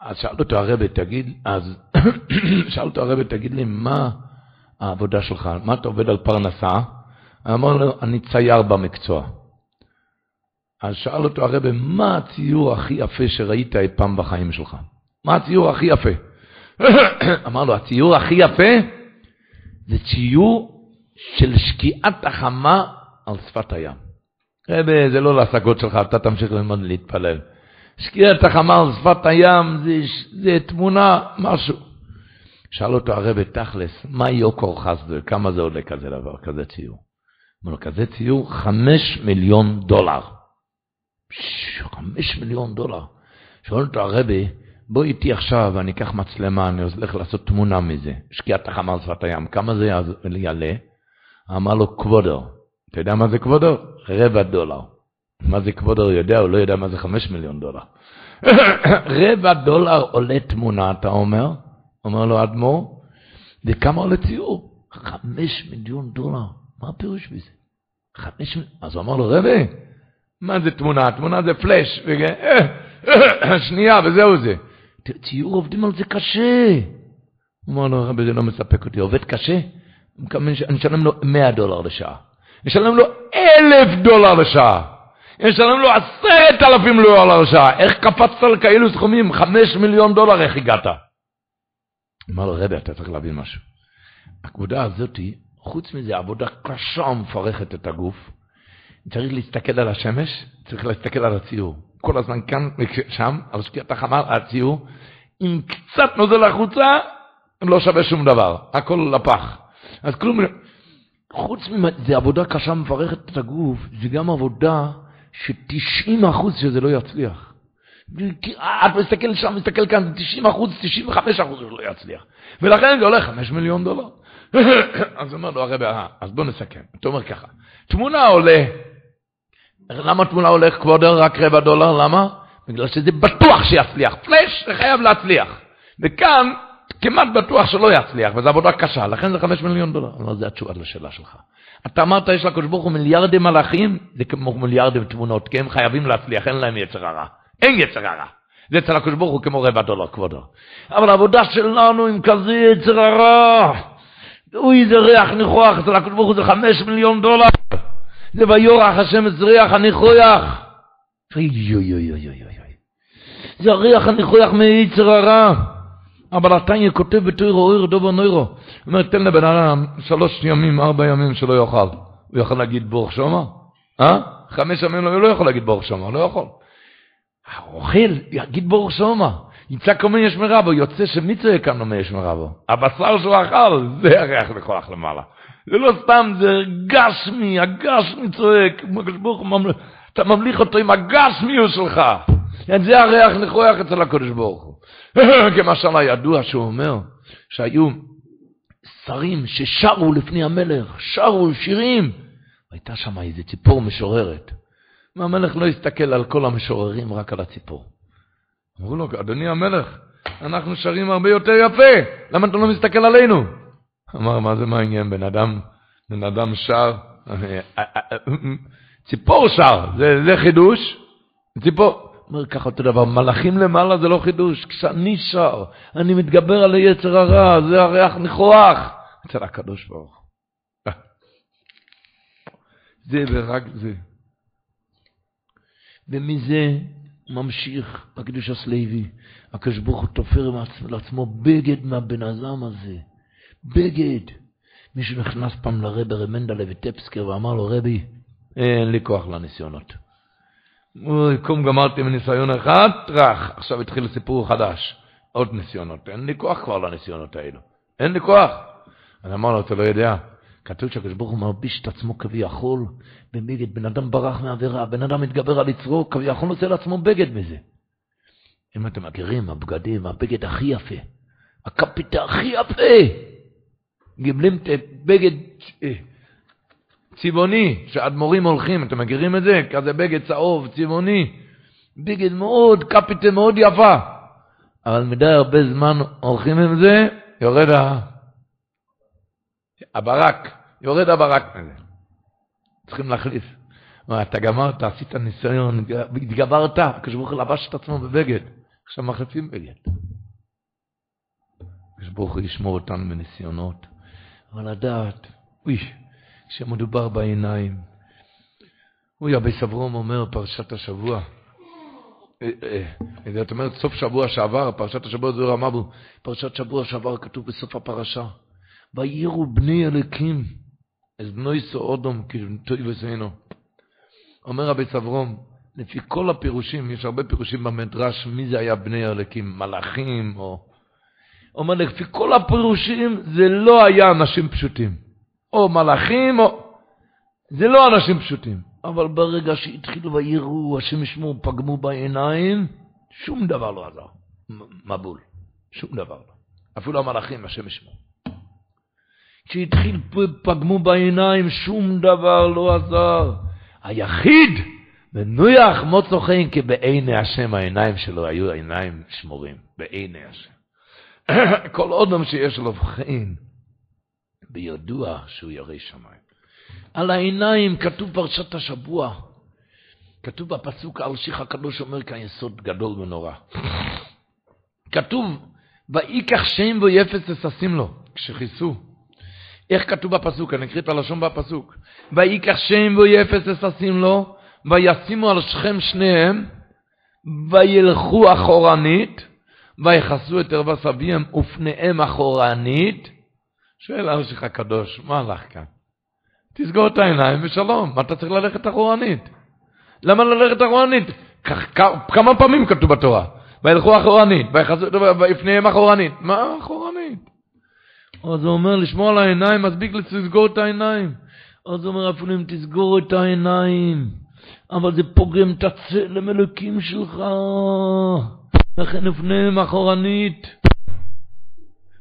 אז שאל אותו הרבי, תגיד, אז שאל אותו הרבי, תגיד לי, מה העבודה שלך? מה אתה עובד על פרנסה? אמר לו, אני צייר במקצוע. אז שאל אותו הרבי, מה הציור הכי יפה שראית אי פעם בחיים שלך? מה הציור הכי יפה? אמר לו, הציור הכי יפה זה ציור של שקיעת החמה על שפת הים. רבי, זה לא להשגות שלך, אתה תמשיך ללמוד להתפלל. שקיעת החמה על שפת הים זה, זה תמונה, משהו. שאל אותו הרבי, תכלס, מה יוקר חסדו, כמה זה עולה כזה דבר, כזה ציור? אמר לו, כזה ציור, חמש מיליון דולר. חמש מיליון דולר. שואל אותו הרבי, בוא איתי עכשיו, אני אקח מצלמה, אני הולך לעשות תמונה מזה. שקיעת החמה על שפת הים, כמה זה יעלה? אמר לו, כבודו. אתה יודע מה זה כבודו? רבע דולר. מה זה כבודו? יודע, הוא לא יודע מה זה חמש מיליון דולר. רבע דולר עולה תמונה, אתה אומר? אומר לו, אדמו"ר, וכמה עולה ציור? חמש מיליון דולר. מה הפירוש בזה? חמש מיליון... אז הוא אמר לו, רבי, מה זה תמונה? תמונה זה פלאש. שנייה, וזהו זה. ציור עובדים על זה קשה. הוא אמר לו, רבי, זה לא מספק אותי, עובד קשה? אני אשלם לו 100 דולר לשעה. אני אשלם לו 1,000 דולר לשעה. אני אשלם לו 10,000 דולר לשעה. איך קפצת לכאלו סכומים? 5 מיליון דולר, איך הגעת? אמר לו, רבי, אתה צריך להבין משהו. העבודה הזאת, חוץ מזה, עבודה קשה ומפרכת את הגוף. צריך להסתכל על השמש, צריך להסתכל על הציור. כל הזמן כאן, שם, על שקיעת החמה, הציור. אם קצת נוזל החוצה, לא שווה שום דבר. הכל לפח. אז כלום, חוץ מזה, זה עבודה קשה מפרכת את הגוף, זה גם עבודה ש-90 אחוז שזה לא יצליח. את מסתכל שם, מסתכל כאן, 90 אחוז, 95 אחוז זה לא יצליח. ולכן זה עולה 5 מיליון דולר. אז אומר לו הרב, אז בוא נסכם. אתה אומר ככה, תמונה עולה למה תמונה הולך כבודו רק רבע דולר? למה? בגלל שזה בטוח שיצליח. פלאש זה חייב להצליח. וכאן כמעט בטוח שלא יצליח, וזו עבודה קשה, לכן זה חמש מיליון דולר. לא, זה התשובה לשאלה שלך. אתה אמרת, יש לקדוש ברוך הוא מיליארדים מלאכים, זה כמו מיליארדים תמונות, כי הם חייבים להצליח, אין להם יצר הרע. אין יצר הרע. זה אצל הקדוש ברוך הוא כמו רבע דולר, כבודו. אבל העבודה שלנו עם כזה יצר הרע, אוי, זה ריח ניחוח, אצל הקדוש ברוך הוא זה חמש מיליון דולר. זה ויורח השם את זריח הניחויח. אוי אוי אוי אוי אוי אוי. זה הריח הניחויח מיצר הרע. אבל התניא כותב בתוירו אויר דובר נוירו. הוא אומר, תן לבן אדם שלוש ימים, ארבע ימים שלא יאכל. הוא יכול להגיד ברוך שומר? אה? חמש ימים הוא לא יכול להגיד ברוך שומר, לא יכול. האוכל, יגיד ברוך שומר. יצא כל מיני יש מרבו, יוצא שמי צועק כאן לא יש מרבו? הבשר שהוא אכל, זה הריח לכוח למעלה. זה לא סתם, זה גשמי, הגשמי צועק, אתה ממליך אותו עם הגשמיות שלך. זה הריח נכוח אצל הקדוש ברוך הוא. כמשל הידוע שהוא אומר, שהיו שרים ששרו לפני המלך, שרו שירים. הייתה שם איזה ציפור משוררת. והמלך לא הסתכל על כל המשוררים, רק על הציפור. אמרו לו, אדוני המלך, אנחנו שרים הרבה יותר יפה, למה אתה לא מסתכל עלינו? אמר, מה זה מעניין, בן אדם, בן אדם שר, ציפור שר, זה, זה חידוש, ציפור, אומר ככה אותו דבר, מלאכים למעלה זה לא חידוש, כשאני שר, אני מתגבר על היצר הרע, זה הריח ניחוח, אצל הקדוש ברוך זה ורק זה. ומזה ממשיך הקדוש הסלוי, הקדוש ברוך הוא תופר לעצמו בגד מהבן אדם הזה, בגד. מישהו נכנס פעם לרבי רמנדלה וטפסקר ואמר לו, רבי, אין לי כוח לניסיונות. אוי, קום גמרתי מניסיון אחד, טראח, עכשיו התחיל סיפור חדש. עוד ניסיונות, אין לי כוח כבר לניסיונות האלו. אין לי כוח. אני אמר לו, אתה לא יודע, כתוב שהקדוש ברוך הוא מרביש את עצמו כביכול בבגד, בן אדם ברח מעבירה, בן אדם מתגבר על יצרו, כביכול עושה לעצמו בגד מזה. אם אתם מכירים, הבגדים, הבגד הכי יפה, הקפיטה הכי יפה, גיבלים את בגד אה, צבעוני, שאדמו"רים הולכים, אתם מכירים את זה? כזה בגד צהוב, צבעוני, בגד מאוד, קפיטה מאוד יפה. אבל מדי הרבה זמן הולכים עם זה, יורד ה... הברק, יורד הברק מזה. צריכים להחליף. אתה גמרת, עשית ניסיון, התגברת, כשברוך הוא לבש את עצמו בבגד. עכשיו מחליפים בגד. כשברוך הוא ישמור אותנו מניסיונות. אבל לדעת, אוי, כשמדובר בעיניים, אוי, אבי סברום אומר, פרשת השבוע, אה, אה, זאת אומרת, סוף שבוע שעבר, פרשת השבוע זה רמה בו, פרשת שבוע שעבר כתוב בסוף הפרשה, ויראו בני אלוקים, אז בנוי סעודום, כתוי וסיינו. אומר רבי סברום, לפי כל הפירושים, יש הרבה פירושים במדרש, מי זה היה בני אלוקים, מלאכים, או... אומר, לפי כל הפירושים, זה לא היה אנשים פשוטים. או מלאכים, או... זה לא אנשים פשוטים. אבל ברגע שהתחילו ויראו, השם ישמעו, פגמו בעיניים, שום דבר לא עזר. מבול. שום דבר לא. אפילו המלאכים, השם ישמעו. כשהתחיל פגמו בעיניים, שום דבר לא עזר. היחיד, ונויח מוצו חן, כי בעיני השם העיניים שלו היו עיניים שמורים. בעיני השם. כל עוד שיש לו חן, בידוע שהוא ירא שמיים. על העיניים כתוב פרשת השבוע. כתוב בפסוק האלשיך הקדוש אומר כאן יסוד גדול ונורא. כתוב, ויקח שם ויפס אססים לו, כשכיסו. איך כתוב בפסוק? אני אקריא את הלשון בפסוק. ויקח שם ויפס אססים לו, וישימו על שכם שניהם, וילכו אחורנית, ויחסו את ערווה סביהם ופניהם אחורנית. שואל אלשיך הקדוש, מה הלך כאן? תסגור את העיניים ושלום. מה אתה צריך ללכת אחורנית? למה ללכת אחורנית? כמה פעמים כתוב בתורה? וילכו אחורנית, ויפניהם אחורנית. מה אחורנית? אז הוא אומר, לשמור על העיניים, מספיק לסגור את העיניים. אז הוא אומר, אפילו אם תסגור את העיניים, אבל זה פוגם את הצלם אלוקים שלך. לכן לפניהם אחורנית.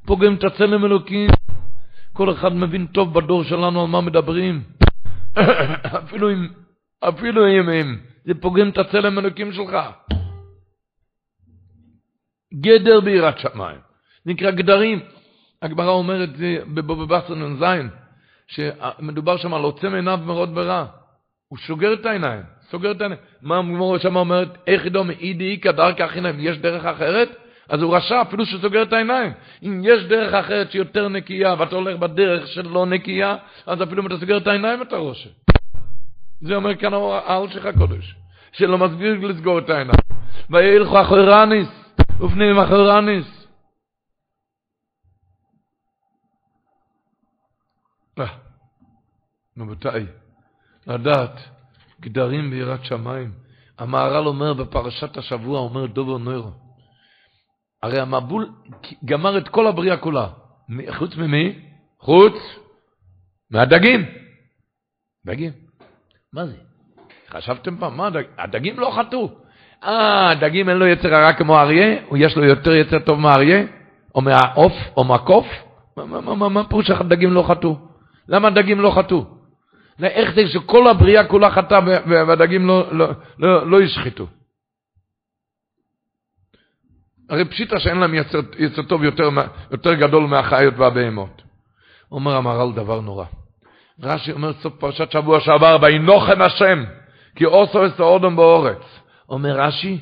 פוגם את הצלם אלוקים. כל אחד מבין טוב בדור שלנו על מה מדברים. אפילו אם, אפילו אם הם, זה פוגם את הצלם אלוקים שלך. גדר ביראת שמיים. נקרא גדרים. הגמרא אומרת בבבא נ"ז, שמדובר שם על עוצם עיניו מרוד ברע. הוא שוגר את העיניים, סוגר את העיניים. מה הגמרא שם אומרת? איך ידעו מאידי איכא דרכא חינם, יש דרך אחרת? אז הוא רשע אפילו שסוגר את העיניים. אם יש דרך אחרת שהיא יותר נקייה, ואתה הולך בדרך של לא נקייה, אז אפילו אם אתה סוגר את העיניים אתה רושם. זה אומר כאן העל שלך קודש, שלא מסביר לסגור את העיניים. וילכו אחורניס, ופנים אחורניס. רבותיי, לדעת, גדרים ביראת שמיים. המהר"ל אומר בפרשת השבוע, אומר דובר נוירו, הרי המבול גמר את כל הבריאה כולה. חוץ ממי? חוץ מהדגים. דגים. מה זה? חשבתם פעם, מה הדגים? הדגים לא חטאו. אה, הדגים אין לו יצר הרע כמו אריה? או יש לו יותר יצר טוב מאריה? או מהעוף? או מהקוף? מה, מה, מה, מה פירוש שהדגים לא חטאו? למה הדגים לא חטאו? איך זה שכל הבריאה כולה חטאה והדגים לא, לא, לא, לא ישחטו? הרי פשיטה שאין להם יצר, יצר טוב יותר, יותר גדול מהחיות והבהמות. אומר המהר"ל דבר נורא. רש"י אומר סוף פרשת שבוע שעבר, וינוחם השם, כי אוסו אסאודום באורץ. אומר רש"י,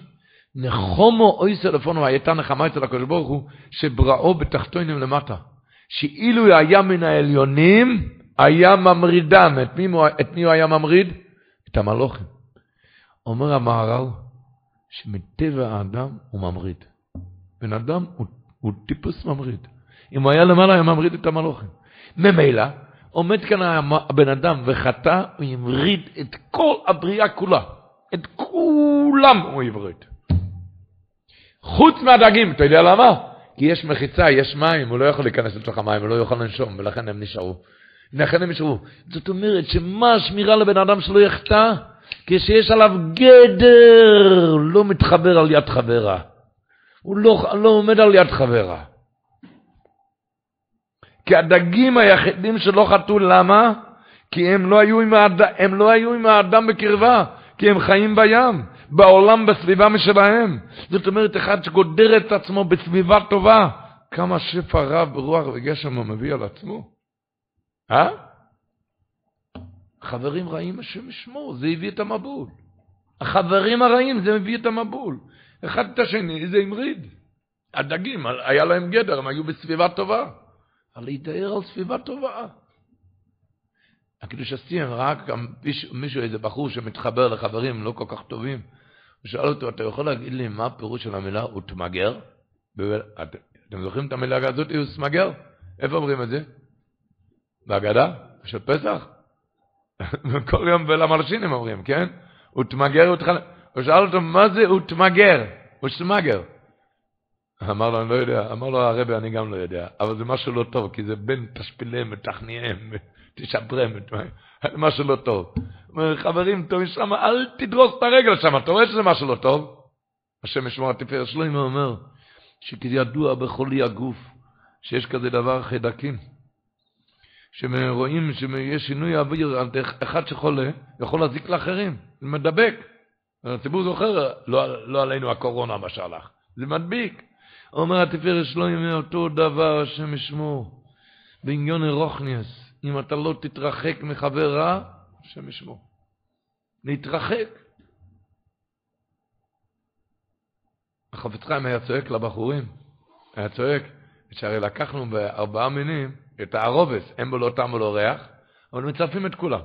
נחומו אוי סלפונו, הייתה נחמה אצל הקדוש ברוך הוא, שבראו בתחתונים למטה. שאילו היה מן העליונים, היה ממרידם. את מי, את מי הוא היה ממריד? את המלוכים. אומר המהר"ל, שמטבע האדם הוא ממריד. בן אדם הוא, הוא טיפוס ממריד. אם הוא היה למעלה, היה ממריד את המלוכים. ממילא, עומד כאן הבן אדם וחטא, הוא ימריד את כל הבריאה כולה. את כולם הוא יבריד. חוץ מהדגים, אתה יודע למה? כי יש מחיצה, יש מים, הוא לא יכול להיכנס לתוך המים, הוא לא יכול לנשום, ולכן הם נשארו. הם נשארו. זאת אומרת, שמה השמירה לבן אדם שלא יחטא? כשיש עליו גדר, לא מתחבר על יד חברה. הוא לא, לא עומד על יד חברה. כי הדגים היחידים שלא חטאו, למה? כי הם לא היו עם, האד... הם לא היו עם האדם בקרבה, כי הם חיים בים, בעולם, בסביבה משלהם. זאת אומרת, אחד שגודר את עצמו בסביבה טובה, כמה שפע רב ברוח וגשם הוא מביא על עצמו. אה? חברים רעים השם ישמור, זה הביא את המבול. החברים הרעים, זה מביא את המבול. אחד את השני, זה המריד. הדגים, היה להם גדר, הם היו בסביבה טובה. אבל להיטהר על סביבה טובה. הקדוש הסיים, רק מישהו, איזה בחור שמתחבר לחברים לא כל כך טובים, הוא שאל אותו, אתה יכול להגיד לי מה הפירוש של המילה ותמגר? אתם זוכרים את המילה הזאת, ותמגר? איפה אומרים את זה? בהגדה? של פסח? כל יום בלמלשינים אומרים, כן? ותמגר ותחלק. הוא שאל אותו, מה זה ותמגר? ותמגר. אמר לו, אני לא יודע. אמר לו, הרבי, אני גם לא יודע. אבל זה משהו לא טוב, כי זה בין תשפיליהם ותכניהם, תשברם, משהו לא טוב. אומר, חברים טובים שם, אל תדרוס את הרגל שם, אתה רואה שזה משהו לא טוב? השם ישמור התפארת שלוימה אומר, שכידוע בכל הגוף, שיש כזה דבר חיידקים. שרואים שיש שינוי אוויר, אחד שחולה, יכול להזיק לאחרים, זה מדבק. הציבור זוכר, לא, לא עלינו הקורונה מה שהלך, זה מדביק. אומר התפארת שלוימה, אותו דבר, השם ישמור. בעניון רוכניאס, אם אתה לא תתרחק מחבר רע, השם ישמור. להתרחק. החפץ חיים היה צועק לבחורים, היה צועק, שהרי לקחנו בארבעה מינים את הערובס, אין בו לא טעם ולא ריח, אבל מצרפים את כולם.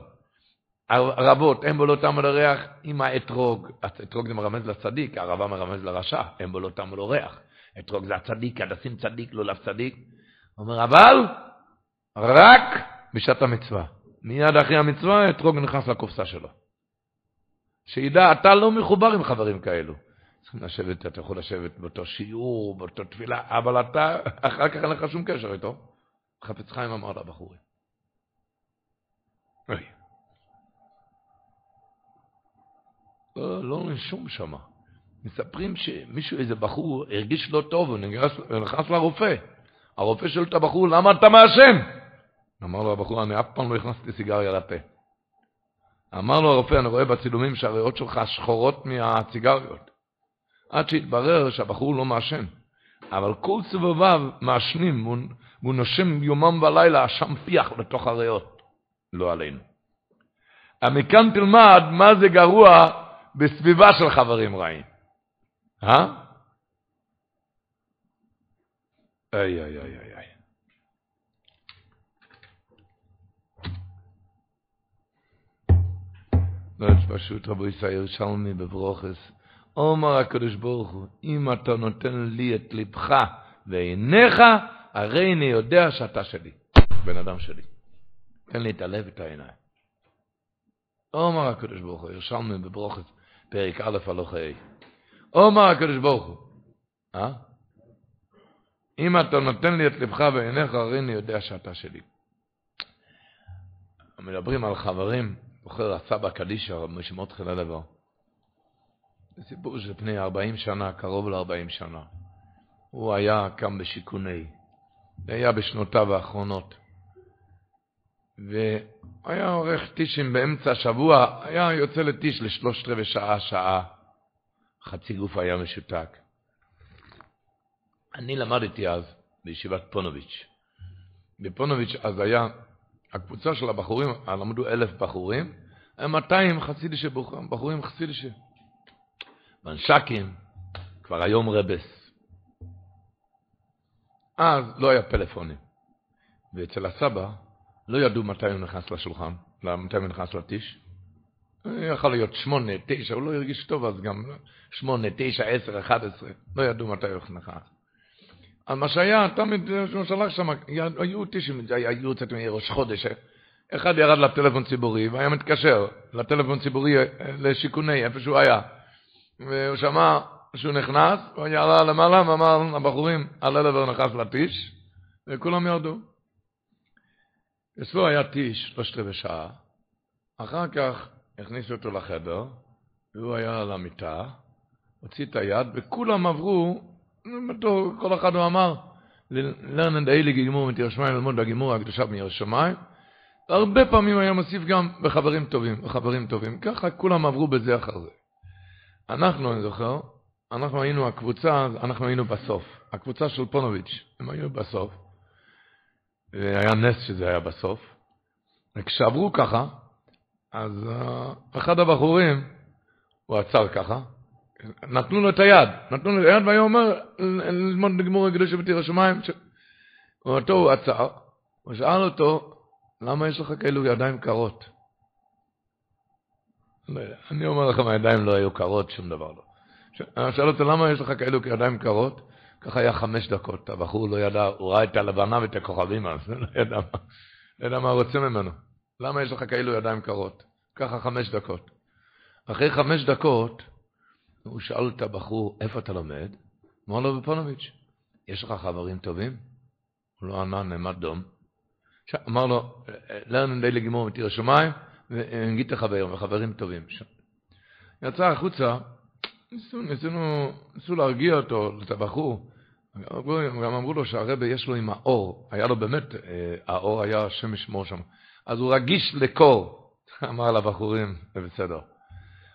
ערבות, אין בו לא טעם ולא ריח, עם האתרוג, האתרוג זה מרמז לצדיק, הערבה מרמז לרשע, אין בו לא טעם ולא ריח. אתרוג זה הצדיק, הדסים צדיק, לא לאף צדיק. אומר, אבל רק בשעת המצווה. מיד אחרי המצווה, אתרוג נכנס לקופסה שלו. שידע, אתה לא מחובר עם חברים כאלו. צריכים לשבת, אתה יכול לשבת באותו שיעור, באותו תפילה, אבל אתה, אחר כך אין לך שום קשר איתו. חפץ חיים אמר לבחורים. אוי. לא, לא נשום שמה. מספרים שמישהו, איזה בחור, הרגיש לא טוב, הוא נכנס לרופא. הרופא שואל את הבחור, למה אתה מעשן? אמר לו הבחור, אני אף פעם לא הכנסתי סיגריה לפה. אמר לו הרופא, אני רואה בצילומים שהריאות שלך שחורות מהסיגריות. עד שהתברר שהבחור לא מעשן. אבל כל סובביו מעשנים, והוא נושם יומם ולילה עשן פיח לתוך הריאות. לא עלינו. מכאן תלמד מה זה גרוע בסביבה של חברים רעים. אה? איי, איי, איי, איי. לא, פשוט רבו ישראל ירושלמי בברוכס. אומר הקדוש ברוך הוא, אם אתה נותן לי את לבך ועיניך, הרי אני יודע שאתה שלי, בן אדם שלי. תן לי את הלב ואת העיניים. אומר הקדוש ברוך הוא, ירשמנו בברוכס, פרק א' הלוך ה'. אומר הקדוש ברוך הוא, אה? אם אתה נותן לי את לבך ועיניך, הרי אני יודע שאתה שלי. מדברים על חברים, זוכר הסבא קדישא, רב משמעות חילה דבר. זה סיפור של פני 40 שנה, קרוב ל-40 שנה. הוא היה קם בשיכוני, זה היה בשנותיו האחרונות. והיה עורך טישים באמצע השבוע, היה יוצא לטיש לשלושת רבעי שעה, שעה. חצי גוף היה משותק. אני למדתי אז בישיבת פונוביץ'. בפונוביץ' אז היה, הקבוצה של הבחורים, למדו אלף בחורים, היה 200 חסידישה בחורים חסידישה. מנשקים, כבר היום רבס. אז לא היה פלאפונים. ואצל הסבא לא ידעו מתי הוא נכנס לשולחן, מתי הוא נכנס לטיש. יכול להיות שמונה, תשע, הוא לא הרגיש טוב אז גם שמונה, תשע, עשר, אחד עשרה, לא ידעו מתי הוא נכנס. אז מה שהיה, תמיד, הוא שלח שם, היו תשעים, היו קצת מראש חודש, אחד ירד לטלפון ציבורי והיה מתקשר לטלפון ציבורי אה, לשיכוני, איפה שהוא היה. והוא שמע שהוא נכנס, הוא ירד למעלה ואמר לבחורים, עלה לבר נכנס לטיש, וכולם ירדו. אצלו היה טיש שלושת רבעי שעה, אחר כך הכניסו אותו לחדר, והוא היה על המיטה, הוציא את היד, וכולם עברו, כל אחד הוא אמר, לרנד איילי גימור מתיר שמיים ללמוד בגימור הקדושה מירא שמיים, והרבה פעמים היה מוסיף גם בחברים טובים, בחברים טובים. ככה כולם עברו בזה אחר זה. אנחנו, אני זוכר, אנחנו היינו הקבוצה, אנחנו היינו בסוף. הקבוצה של פונוביץ', הם היו בסוף. והיה נס שזה היה בסוף. וכשעברו ככה, אז uh, אחד הבחורים, הוא עצר ככה, נתנו לו את היד, נתנו לו את היד, והיה אומר, ללמוד בגמור הקדוש בתיר השמיים, ש... אותו הוא עצר, הוא שאל אותו, למה יש לך כאלו ידיים קרות? אני אומר לכם, הידיים לא היו קרות, שום דבר לא. שאל אותו, למה יש לך כאלו ידיים קרות? ככה היה חמש דקות, הבחור לא ידע, הוא ראה את הלבנה ואת הכוכבים, אז לא ידע מה, לא ידע מה רוצה ממנו. למה יש לך כאלו ידיים קרות? ככה חמש דקות. אחרי חמש דקות, הוא שאל את הבחור, איפה אתה לומד? אמר לו, בפונוביץ', יש לך חברים טובים? הוא לא ענה, נעמד דום. אמר לו, לרנן די לגמור מתיר השמיים, והנגיד חבר, וחברים טובים. יצא החוצה, ניסו, ניסינו, ניסו להרגיע אותו, את הבחור. גם אמרו לו שהרבה יש לו עם האור, היה לו באמת, אה, האור היה השם ישמור שם. אז הוא רגיש לקור, אמר לבחורים, זה בסדר.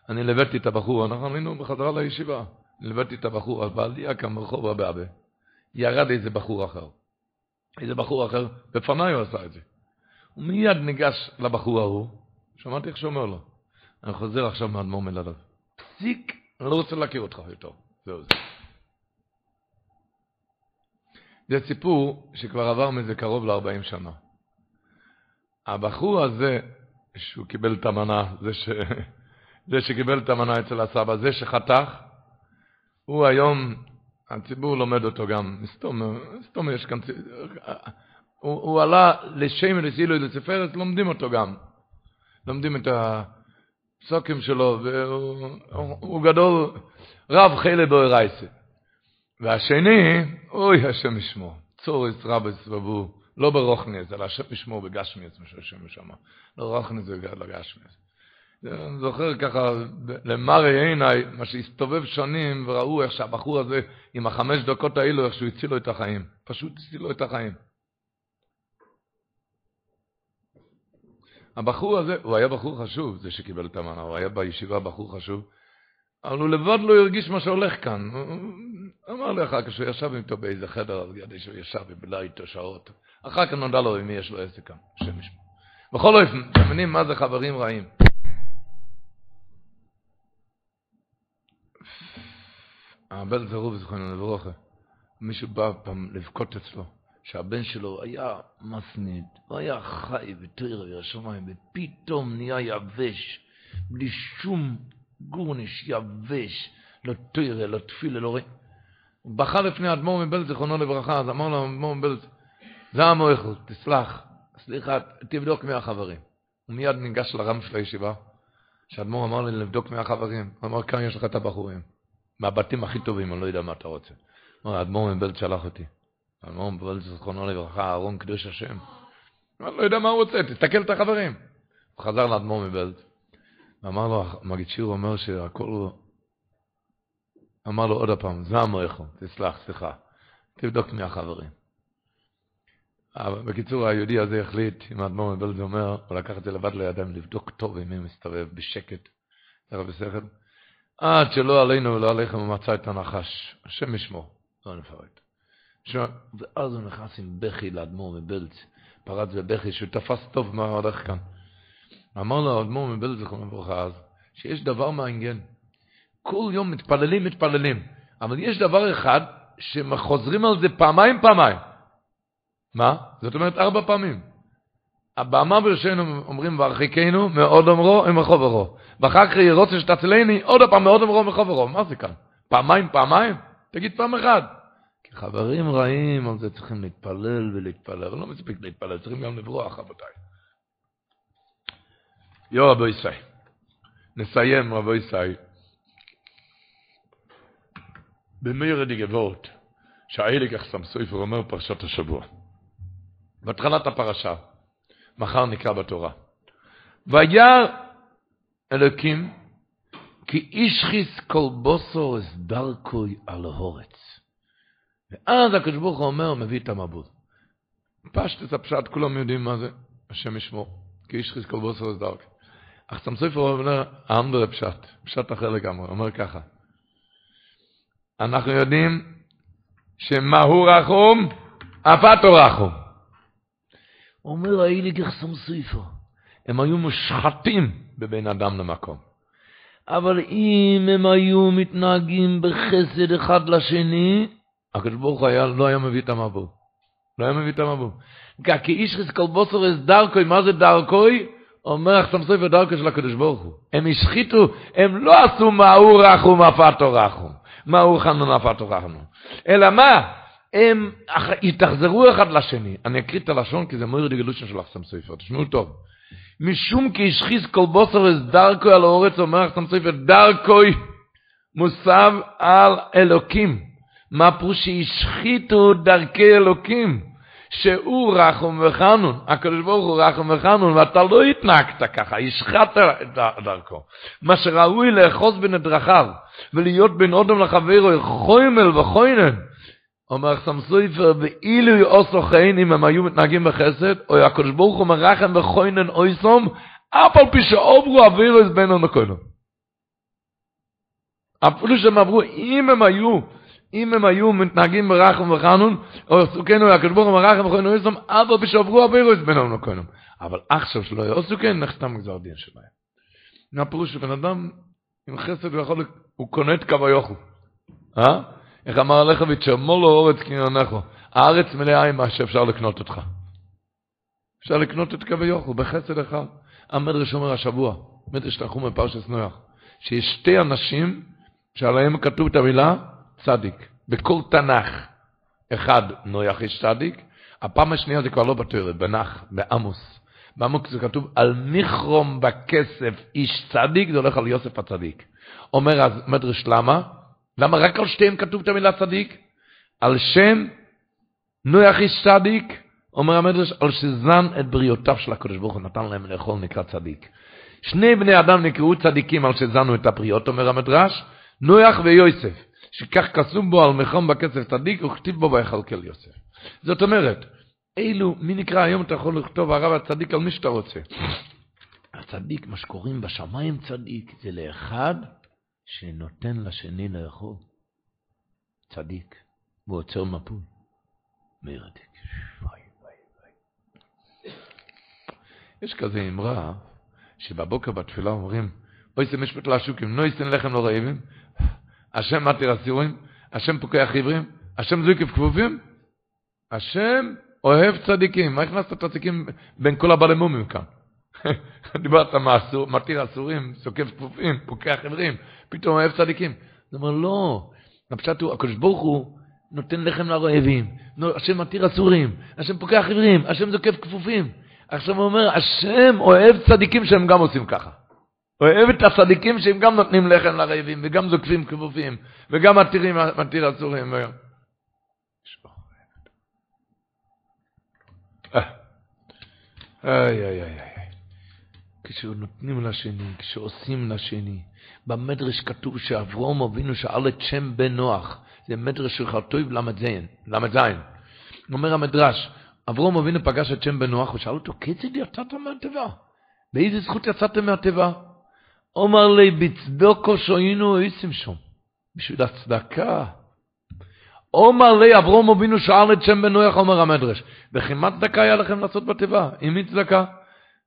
אני לבאתי את הבחור, אנחנו היינו בחזרה לישיבה, לבאתי את הבחור, אז בעלייה כאן ברחוב רבי אבא, ירד איזה בחור אחר. איזה בחור אחר, בפניי הוא עשה את זה. הוא מיד ניגש לבחור ההוא, שמעתי איך שאומר לו, אני חוזר עכשיו מאדמו"ר מלדב. פסיק, אני לא רוצה להכיר אותך יותר. זהו זה. זה סיפור שכבר עבר מזה קרוב ל-40 שנה. הבחור הזה, שהוא קיבל את המנה, זה, ש... זה שקיבל את המנה אצל הסבא, זה שחתך, הוא היום הציבור לומד אותו גם, מסתום, מסתום יש כאן, הוא, הוא עלה לשם ולסילוי לספרס, לומדים אותו גם. לומדים את הפסוקים שלו, והוא הוא גדול, רב חילה באורייסה. והשני, אוי השם ישמור, צורס רבס ובו, לא ברוכנס, אלא השם ישמור בגשמיאס, מה שהשם ישמע. לא רוכנס זה לגשמיאס. אני זוכר ככה, למרי עיניי, מה שהסתובב שנים, וראו איך שהבחור הזה, עם החמש דקות האלו, איך שהוא הציל לו את החיים. פשוט הציל לו את החיים. הבחור הזה, הוא היה בחור חשוב, זה שקיבל את המנה, הוא היה בישיבה בחור חשוב, אבל הוא לבד לא הרגיש מה שהולך כאן. הוא אמר לי אחר כך שהוא ישב איתו באיזה חדר, אז ידעי שהוא ישב ובלה איתו שעות. אחר כך נודע לו אם יש לו עסק כאן, השם ישמע. בכל אופן, אתם מבינים מה זה חברים רעים. הבן זרוב זכרנו לברוכה, מישהו בא פעם לבכות אצלו, שהבן שלו היה מסניד, הוא היה חי ותרא השמיים, ופתאום נהיה יבש, בלי שום גורניש, יבש, לא תרא, לא ראה. הוא בכה לפני אדמו"ר מבלז, זכרונו לברכה, אז אמר לו אדמו"ר מבלז, זה המועכל, תסלח, סליחה, תבדוק מי החברים. הוא מיד ניגש לרם של הישיבה, שאדמו"ר אמר לי לבדוק מי החברים, הוא אמר, כאן יש לך את הבחורים. מהבתים הכי טובים, אני לא יודע מה אתה רוצה. האדמו"ר מבלד שלח אותי. האדמו"ר מבלד, זכרונו לברכה, אהרון קדוש השם. לא יודע מה הוא רוצה, תסתכל את החברים. הוא חזר לאדמו"ר מבלד, ואמר לו, מגיד שיר אומר שהכל... אמר לו עוד פעם, זה המויכו, תסלח, סליחה, תבדוק מי החברים. בקיצור, היהודי הזה החליט, אם האדמו"ר מבלד אומר, הוא לקח את זה לבד לידיים, לבדוק טוב עם מי מסתובב בשקט, בשכל. עד שלא עלינו ולא עליכם הוא מצא את הנחש. השם ישמור, לא נפרט. ואז הוא נכנס עם בכי לאדמו"ר מבלץ, פרץ בבכי, שהוא תפס טוב מה הולך כאן. אמר לו האדמו"ר מבלץ, זכרונו לברכה אז, שיש דבר מעניין. כל יום מתפללים, מתפללים, אבל יש דבר אחד שחוזרים על זה פעמיים פעמיים. מה? זאת אומרת ארבע פעמים. הבמה בראשנו אומרים והרחיקנו מאוד אומרו עם מחוברו. ואחר כך רוצה שתצילני עוד פעם מאוד אומרו מחוברו. מה זה כאן? פעמיים פעמיים? תגיד פעם אחת. חברים רעים, על זה צריכים להתפלל ולהתפלל. לא מספיק להתפלל, צריכים גם לברוח, רבותיי. יו רבו ישראל. נסיים רבו ישראל. במאיר דיגבות, שהאליק אחסם סופר אומר פרשת השבוע. בהתחלת הפרשה, מחר נקרא בתורה. וירא אלוקים כי אישכיס כל בוסו אס דרכוי על ההורץ. ואז הקדוש ברוך הוא אומר, מביא את המבול. פשטס הפשט, כולם יודעים מה זה, השם ישמור. כי כל בוסו אס דרכוי. אך סמסופר אומר, האנדר פשט, פשט אחר לגמרי, אומר ככה. אנחנו יודעים שמהו רחום, אפתו רחום. אומר האילי גחסום סופר, הם היו מושחתים בבין אדם למקום. אבל אם הם היו מתנהגים בחסד אחד לשני, הקדוש ברוך הוא לא היה מביא את המבוא. לא היה מביא את המבוא. כי איש חזקל בוסר אס דרכוי, מה זה דרכוי? אומר אחסם סופר דרכו של הקדוש ברוך הוא. הם השחיתו, הם לא עשו מהו רחום אפתו רחום. מהו חנון אפתו רחום. אלא מה? הם התאכזרו אחד לשני. אני אקריא את הלשון כי זה מויר דגלושן של אחסם סופר. תשמעו טוב. משום כי השחיז כל בוסר אס דרכוי על האורץ, אומר אחסם סופר, דרכוי מוסב על אלוקים. מה פירוש שהשחיתו דרכי אלוקים? שהוא רחום וחנון, הקדוש ברוך הוא רחום וחנון, ואתה לא התנהגת ככה, השחת את דרכו. מה שראוי לאחוז בין דרכיו, ולהיות בין אודם לחברו, חוימל וחוינן. אומר סמסויפר, ואילו יעשו חן אם הם היו מתנהגים בחסד, או הקדוש ברוך הוא מרחם וחוינן אויסום, אף על פי שעוברו אבירוס בין הנקוינו. אפילו שהם עברו, אם הם היו אם הם היו מתנהגים ברחם וחנון, או עסוקנו, הקדוש ברוך הוא מרחם וחנון, הוא יסום, אבא בשברו הבירוס בינינו נקונו. אבל עכשיו שלא יהיה עסוקן, נחתם גזר דין שלהם. מה הפירוש שבן אדם עם חסד הוא יכול, הוא קונה את קו היוכל. אה? איך אמר הלכביץ' שאמור לו אורץ קניונךו. הארץ מלאה עם מה שאפשר לקנות אותך. אפשר לקנות את קו היוכל בחסד אחד. המדרש אומר השבוע, מדרש תחום בפרשס נויח, שיש שתי אנשים שעליהם כתוב את המילה צדיק. בכל תנ"ך, אחד נויח איש צדיק, הפעם השנייה זה כבר לא בתורת, בנח, בעמוס. בעמוס זה כתוב, על מיכרום בכסף איש צדיק, זה הולך על יוסף הצדיק. אומר אז מדרש למה? למה רק על שתיהם כתוב את המילה צדיק? על שם נויח איש צדיק, אומר המדרש, על שזן את בריאותיו של הקדוש ברוך הוא נתן להם לאכול נקרא צדיק. שני בני אדם נקראו צדיקים על שזנו את הבריאות, אומר המדרש, נויח ויוסף. שכך כסום בו על מחום בכסף צדיק, וכתיב בו ויכלכל יוסף. זאת אומרת, אילו, מי נקרא היום אתה יכול לכתוב הרב הצדיק על מי שאתה רוצה. הצדיק, מה שקוראים בשמיים צדיק, זה לאחד שנותן לשני לאכול. צדיק, והוא עוצר מפול. מרתק. יש כזה אמרה, שבבוקר בתפילה אומרים, אוי זה משפט לעשוקים, נויסן לחם לא רעבים, השם מתיר אסירים, השם פוקח עברים, השם זויקף כפופים, השם אוהב צדיקים. מה הכנסת את הצדיקים בין כל הבעלי מומים כאן? דיברת מתיר אסורים, סוקף כפופים, פוקח עברים, פתאום אוהב צדיקים. זאת אומרת, לא. הפשט הוא, הקדוש ברוך הוא נותן לחם לרעבים, השם מתיר אסורים, השם פוקח עברים, השם זוקף כפופים. עכשיו הוא אומר, השם אוהב צדיקים שהם גם עושים ככה. אוהב את הצדיקים שהם גם נותנים לחם לרעבים, וגם זוקפים כבופים, וגם מתירים, מתיר אסורים. איי, איי, איי, איי. כשנותנים לשני, כשעושים לשני. במדרש כתוב שאברום אבינו שאל את שם בן נוח. זה מדרש של חרטויב ל"ז. אומר המדרש, אברום אבינו פגש את שם בן נוח ושאל אותו, כיצד יצאת מהתיבה? באיזה זכות יצאתם מהתיבה? אומר לי, בצדוקו שהיינו עושים שם, בשביל הצדקה. אומר לי, אברום אבינו שאל את שם בנויח, אומר המדרש, וכי מה צדקה היה לכם לעשות בתיבה? אם היא צדקה?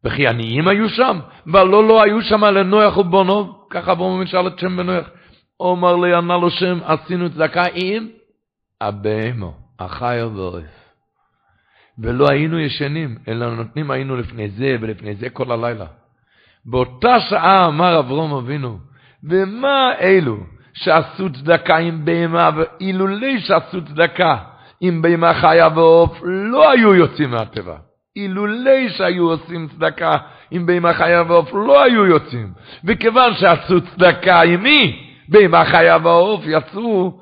וכי עניים היו שם, ולא לא היו שם לנויח ובונו, ככה אברום אבינו שאל את שם בנויח. אומר לי, ענה לו שם, עשינו צדקה עם הבהמו, החי ועורף. ולא היינו ישנים, אלא נותנים היינו לפני זה ולפני זה כל הלילה. באותה שעה אמר אברום אבינו, ומה אלו שעשו צדקה עם בהמה, ואילולי שעשו צדקה עם בהמה חיה ועוף, לא היו יוצאים מהטבע. אילולי שהיו עושים צדקה עם בהמה חיה ועוף, לא היו יוצאים. וכיוון שעשו צדקה עם מי? בהמה חיה ועוף, יצאו,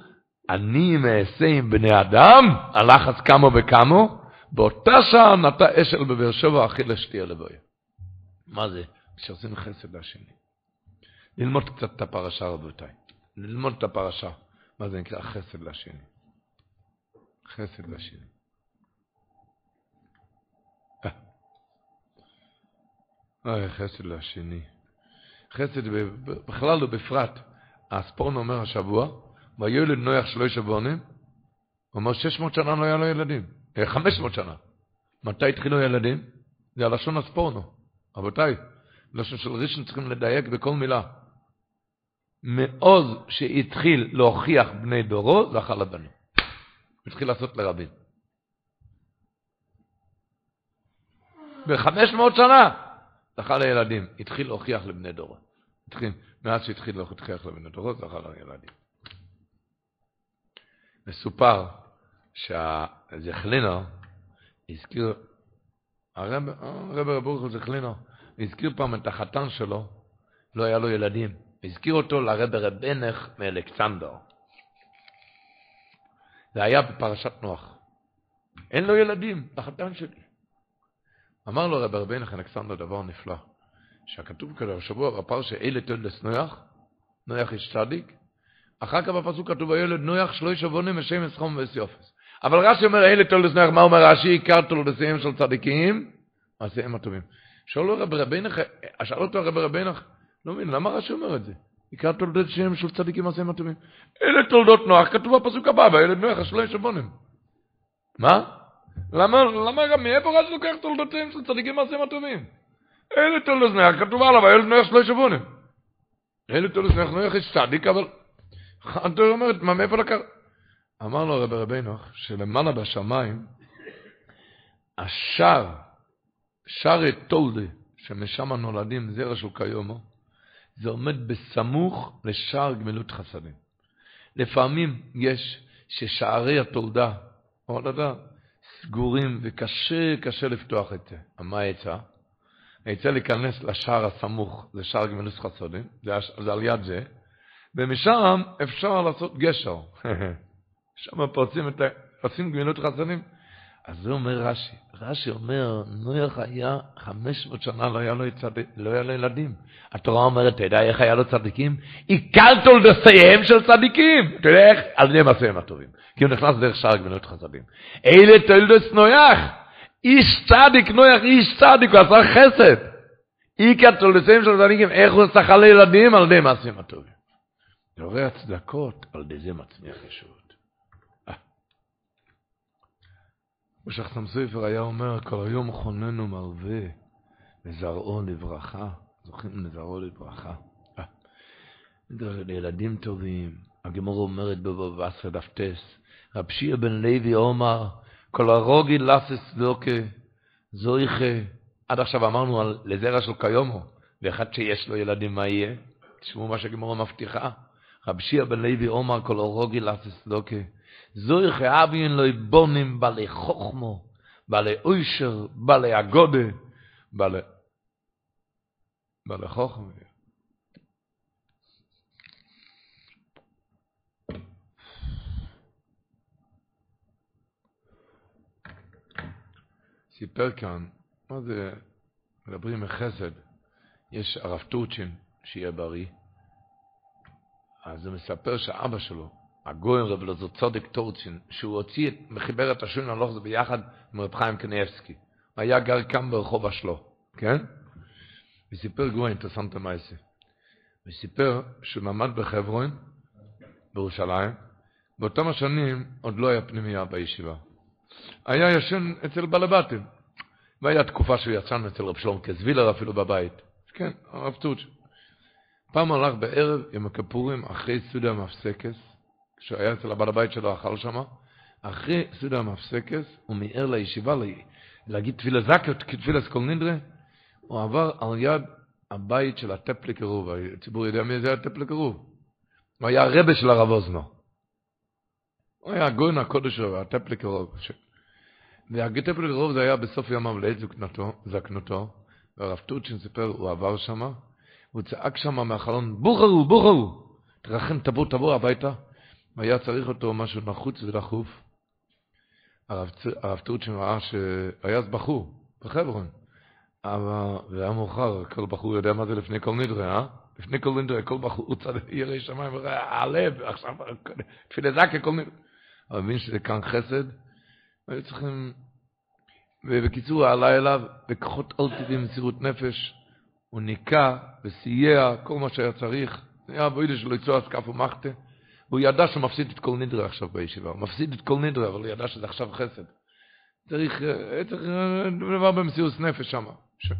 אני מעשה עם בני אדם, הלחץ כמו וכמו, באותה שעה נטע אשל בבאר שבע, אחי לשתייה לבויה. מה זה? שעושים חסד לשני. ללמוד קצת את הפרשה, רבותיי. ללמוד את הפרשה. מה זה נקרא חסד לשני? חסד לשני. אוי, חסד לשני. חסד בכלל ובפרט. הספורן אומר השבוע, וילד נויח שלוש שבונים, הוא אומר 600 שנה לא היה לו ילדים. 500 שנה. מתי התחילו ילדים? זה הלשון הספורנו. רבותיי, לשון של ראשון צריכים לדייק בכל מילה. מעוז שהתחיל להוכיח בני דורו, זכה לבנים. התחיל לעשות לרבים. ב-500 שנה זכה לילדים, התחיל להוכיח לבני דורו. התחיל, מאז שהתחיל להוכיח לבני דורו, זכה לילדים. מסופר שהזכלינר הזכיר, הרב רב ברוך זכלינר הזכיר פעם את החתן שלו, לא היה לו ילדים. הזכיר אותו לרב רבנך מאלכסנדר. זה היה בפרשת נוח. אין לו ילדים, לחתן שלי. אמר לו רב רבנך אלכסנדר דבר נפלא, שהכתוב כזה השבוע בפרשה אלה תולדס נוח, נוח איש צדיק, אחר כך בפסוק כתוב הילד נוח שלוש שבונים ושם אסחום ואסיופס. אבל רש"י אומר אלה תולדס נוח, מה אומר רש"י? עיקר תולדסיהם של צדיקים, מעשיהם הטובים. שואל רב רבינך, שאל אותו רב רבינך, לא מבין, למה רש"י אומר את זה? עיקר תולדות שם של צדיקים מעשיהם הטובים. אלה תולדות נוח, כתוב בפסוק הבא, והילד נוח השלוש שבונים. מה? למה, למה גם מאיפה רש"י לוקח תולדותיהם של צדיקים מעשיהם הטובים? אלה תולדות נוח, כתוב עליו, הילד נוח שלוש שבונים. אלה תולדות נוח, נוח יש צדיק, אבל... אתה אומר, מה, מאיפה לקח? אמר לו רבי רבינו, שלמעלה בשמיים, השער שערי תולדה, שמשם נולדים זרע של קיומו, זה עומד בסמוך לשער גמילות חסדים. לפעמים יש ששערי התולדה, הולדה, סגורים וקשה, קשה לפתוח את זה. מה העצה? העצה להיכנס לשער הסמוך, לשער גמילות חסדים, זה, זה על יד זה, ומשם אפשר לעשות גשר. שם פורצים את ה... עושים גמילות חסדים. אז זה אומר רש"י. רש"י אומר, נויח היה 500 שנה, לא היה לו, צד... לא היה לו ילדים. התורה אומרת, אתה יודע איך היה לו צדיקים? עיקר תולדותיהם של צדיקים. אתה יודע איך? על ידי מעשיהם הטובים. כי הוא נכנס דרך שער גמילות חסדים. אלה תולדות נויח. איש צדיק, נויח איש צדיק, הוא עשה חסד. עיקר תולדותיהם של צדיקים, איך הוא שכה לילדים? על ידי מעשיהם הטובים. יורה הצדקות, על ידי זה מצמיח ישועות. ושחתם ספר היה אומר, כל היום חוננו מלווה, וזרעו לברכה, זוכים לזרעו לברכה. לילדים טובים, הגמור אומרת בבבא בתרא דף טס, רב שיר בן לוי אומר, כל הרוגי לסס דוקה, זויכה, עד עכשיו אמרנו על לזרע של קיומו, ואחד שיש לו ילדים מה יהיה? תשמעו מה שהגמור מבטיחה. רב שיר בן לוי אומר, כל הרוגי לסס דוקה, זוי חאבין לוי בונים בלי חוכמו בלי אוישר בלי אגודה בלי בלי חוכמו סיפר כאן, מה זה, מדברים מחסד, יש הרב טורצ'ין, שיהיה בריא, אז הוא מספר שאבא שלו, הגויין רב לזו צודק טורצ'ין, שהוא הוציא את את השון הלוך זה ביחד עם רב חיים קניאבסקי. הוא היה גר כאן ברחוב השלו, כן? וסיפר גויין, אתה שמת מעשה. וסיפר שהוא למד בחברון, בירושלים, באותם השנים עוד לא היה פנימייה בישיבה. היה ישן אצל בלבטים. והיה תקופה שהוא יצאנו אצל רב שלום כזבילר אפילו בבית. כן, הרב טורצ'ין. פעם הלך בערב עם הכפורים אחרי סעודה מפסקס, כשהוא היה אצל הבעל הבית שלו, אכל שמה, אחרי סעודה מפסקס, הוא מיהר לישיבה להגיד תפילה זקיות, תפילה סקול נדרה, הוא עבר על יד הבית של הטפלי קירוב, הציבור יודע מי זה הטפלי קירוב. הוא היה הרבה של הרב אוזנו. הוא היה הגוין הקודש שלו, הטפלי קירוב. והטפלי קירוב זה היה בסוף ימיו לעת זקנותו, והרב טורצ'ין סיפר, הוא עבר שם, הוא צעק שם מהחלון, בוחרו, בוחרו, תרחם, תבוא, תבוא הביתה. והיה צריך אותו משהו נחוץ ודחוף. הרב, טורצ'ין ראה שהיה אז בחור, בחברון. אבל זה היה מאוחר, כל בחור יודע מה זה לפני כל נדרה, אה? לפני כל נדרה, כל בחור צד ירא שמיים, הלב, עכשיו, תפילה זקה, כל נדרה. אבל מבין שזה כאן חסד, היו צריכים... ובקיצור, עלה אליו, בכוחות על טבעי מסירות נפש, הוא ניקה וסייע כל מה שהיה צריך. היה בוידה שלו יצוא אסקף ומחתה. והוא ידע שהוא מפסיד את כל נדרה עכשיו בישיבה. הוא מפסיד את כל נדרה, אבל הוא ידע שזה עכשיו חסד. צריך, צריך דבר במסירות נפש שם. ש...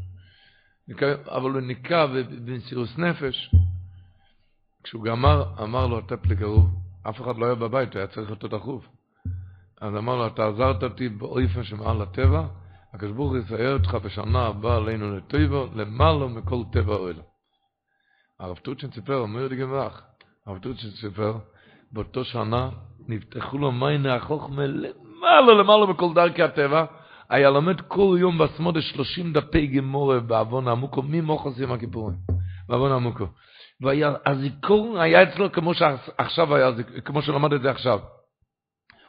אבל הוא ניקה במסירות נפש. כשהוא גמר, אמר לו, הטפ לקרוב, אף אחד לא היה בבית, היה צריך אותו דחוף. אז אמר לו, אתה עזרת אותי באופן שמעל הטבע, הקדוש ברוך הוא יסייר אותך בשנה הבאה עלינו לטבע, למעלה מכל טבע אוהל. הרב טוצ'ן סיפר, אומר לי גמרח, הרב טוצ'ן סיפר, באותו שנה נפתחו לו מיינה החוכמה למעלה למעלה מכל דרכי הטבע, היה לומד כל יום בסמודה שלושים דפי גמורה בעוון עמוקו, מי מוחס יום הכיפורים? בעוון עמוקו. והיה, הזיכרון היה אצלו כמו שעכשיו היה, כמו שלמד את זה עכשיו.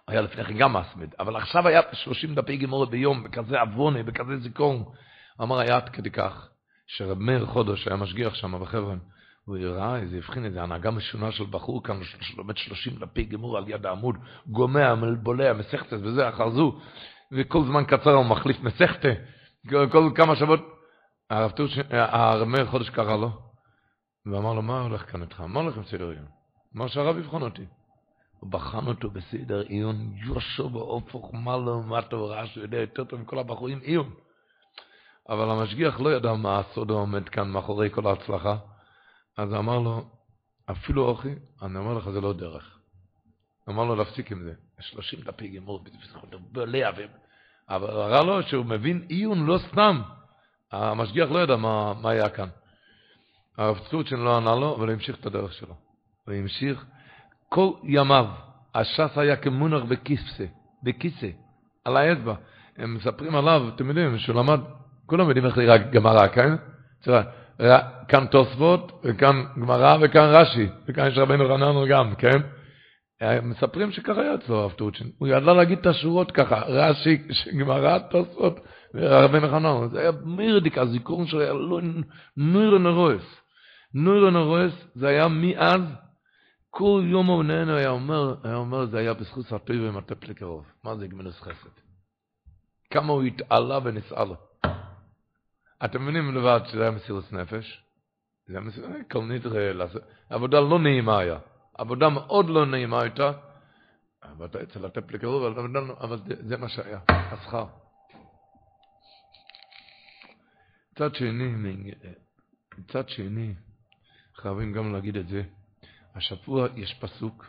היה לפני כן גם מסמד, אבל עכשיו היה שלושים דפי גמורה ביום, בכזה עוונה, בכזה זיכרון. אמר, היה עד כדי כך, שרב מאיר חודש היה משגיח שם בחבר'ן, הוא ראה איזה, הבחין איזה הנהגה משונה של בחור כאן, שלומד שלושים דפי גמור על יד העמוד, גומע, בולע, מסכתס וזה, אחר זו, וכל זמן קצר הוא מחליף מסכתה, כל כמה שבועות, הרב טורש, הרב מאיר חודש קרא לו, ואמר לו, מה הולך כאן איתך? מה הולך עם סדר עיון? אמר שהרב יבחן אותי. הוא בחן אותו בסדר עיון, יושו באופוך, מה לו, מה טוב, ראה שהוא יודע יותר טוב מכל הבחורים, עיון. אבל המשגיח לא ידע מה הסוד העומד כאן מאחורי כל ההצלחה. אז אמר לו, אפילו אוכי, אני אומר לך, זה לא דרך. אמר לו להפסיק עם זה. שלושים דפי גמור, בלע, אבל הראה לו שהוא מבין עיון לא סתם. המשגיח לא ידע מה, מה היה כאן. הרב צורצ'ין לא ענה לו, אבל המשיך את הדרך שלו. הוא המשיך כל ימיו. הש"ס היה כמונח בכיסא, בכיסא, על האצבע. הם מספרים עליו, אתם יודעים, שהוא למד, כולם יודעים איך נראה גמרא, כן? כאן תוספות, וכאן גמרא, וכאן רש"י, וכאן יש רבנו רננו גם, כן? מספרים שככה היה אצלו הרב טורצ'ין. הוא ידע להגיד את השורות ככה, רש"י, גמרא, תוספות, ורבנו חננו. זה היה מירדיק, הזיכרון שלו היה לא נוירו נורס. נוירו נורס, זה היה מאז, כל יום נהנה היה אומר, היה אומר, זה היה בזכות הטפ לקרוב. מה זה גמלס חסד? כמה הוא התעלה ונסעלה. אתם מבינים לבד שזה היה מסירות נפש? זה היה מסירות, כל נדרה, עבודה לא נעימה היה. עבודה מאוד לא נעימה הייתה. עבדת אצל הטפ לקרוב, אבל, אבל זה, מה שהיה, השכר. מצד שני, מצד שני, חייבים גם להגיד את זה, השבוע יש פסוק,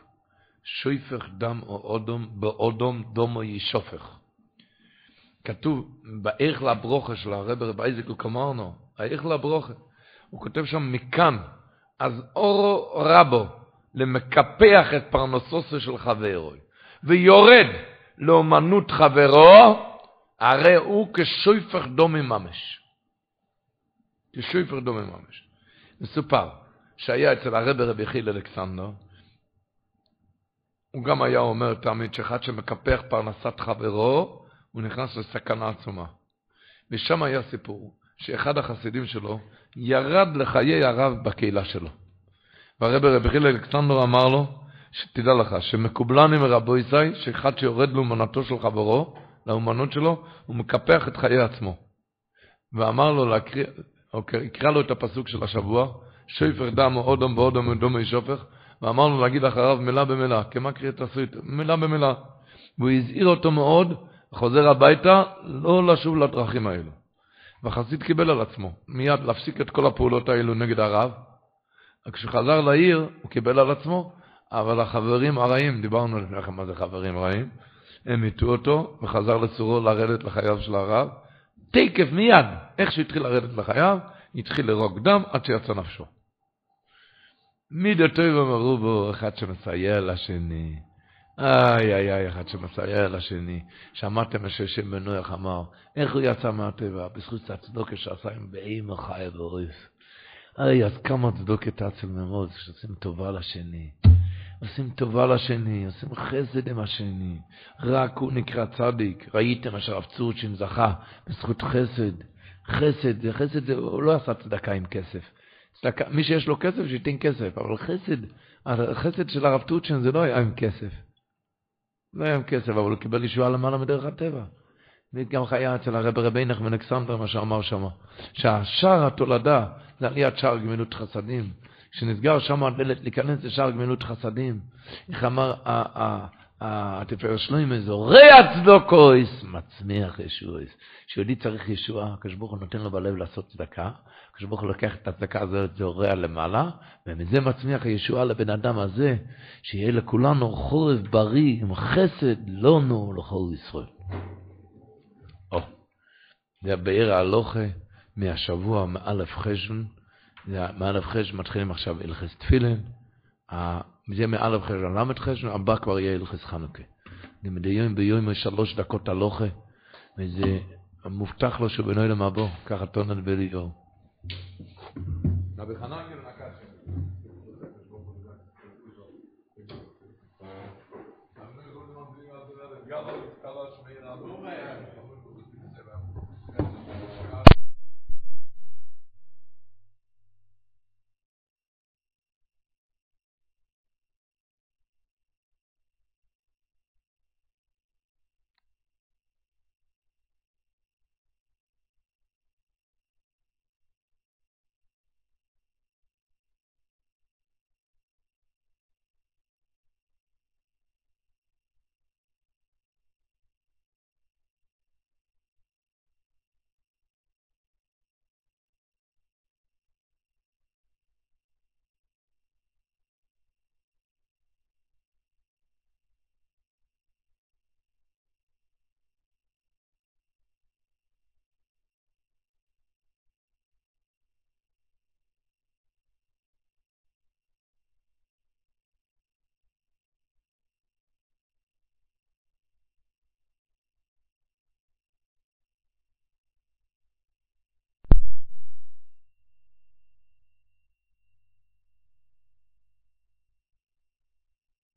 שויפך דם או אודום, באודום דומו ישופך. כתוב באיך לברוכה של הרב רב אייזק וקומרנו, האיך לברוכה, הוא כותב שם מכאן, אז אורו רבו למקפח את פרנסוסו של חברו, ויורד לאומנות חברו, הרי הוא כשויפך דומי ממש. כשויפך דומי ממש. מסופר שהיה אצל הרב רבי חיל אלכסנדר, הוא גם היה אומר תמיד שאחד שמקפח פרנסת חברו, הוא נכנס לסכנה עצומה. ושם היה סיפור שאחד החסידים שלו ירד לחיי הרב בקהילה שלו. והרב רבי חיל אלכסנדר אמר לו, שתדע לך, שמקובלני מרבו ישי, שאחד שיורד לאומנתו של חברו, לאומנות שלו, הוא מקפח את חיי עצמו. ואמר לו להקריא, אוקיי, יקרא לו את הפסוק של השבוע, שויפר דם או אודום ואודום ודומי שופך, ואמר לו להגיד אחריו מילה במילה, כמה קריאת עשית, מילה במילה. והוא הזהיר אותו מאוד, חוזר הביתה, לא לשוב לדרכים האלו. והחסיד קיבל על עצמו, מיד להפסיק את כל הפעולות האלו נגד הרב. כשחזר לעיר, הוא קיבל על עצמו, אבל החברים הרעים, דיברנו לפני כן מה זה חברים רעים, הם הטו אותו, וחזר לצורו לרדת לחייו של הרב. תקף מיד, איך שהוא התחיל לרדת לחייו, התחיל לרוק דם עד שיצא נפשו. מידו טוב אמרו בו, אחד שמסייע לשני. איי איי איי, אחד שמסייע לשני. שמעתם מה ששם בנוח אמר, איך הוא יצא מהטבע? בזכות הצדוקה שעשה עם באימא חיה ואוריס. איי, אז כמה צדוקה תצל ממוז, שעושים טובה לשני. עושים טובה לשני, עושים חסד עם השני. רק הוא נקרא צדיק. ראיתם שהרב צורצ'ין זכה בזכות חסד. חסד, חסד זה, הוא לא עשה צדקה עם כסף. צדקה, מי שיש לו כסף, שייתן כסף, אבל חסד, החסד של הרב צורצ'ין זה לא היה עם כסף. לא היה כסף, אבל הוא קיבל ישועה למעלה מדרך הטבע. וגם היה אצל הרב רבינך מנקסנדר, מה שאמר שם, שהשער התולדה זה עליית שער גמילות חסדים. כשנסגר שם הדלת להיכנס לשער גמילות חסדים, איך אמר התפארת שלוימה, זורע צדוקויס, מצמיח ישועס. כשיהודי צריך ישועה, הקדוש ברוך הוא נותן לו בלב לעשות צדקה, הקדוש הוא לוקח את הצדקה הזאת, זורע למעלה, ומזה מצמיח הישועה לבן אדם הזה, שיהיה לכולנו חורף בריא, עם חסד לנו לכל ישראל. או, זה הבאר ההלוכה מהשבוע מאלף חשבון, מאלף חשבון מתחילים עכשיו הלכס תפילין, זה מאלף חשבון למד חשבון, הבא כבר יהיה הלכס חנוכה. מדי יום ביום יש שלוש דקות הלוכה, וזה מובטח לו שהוא בנוי למבוא, ככה טונן Tabi kana gir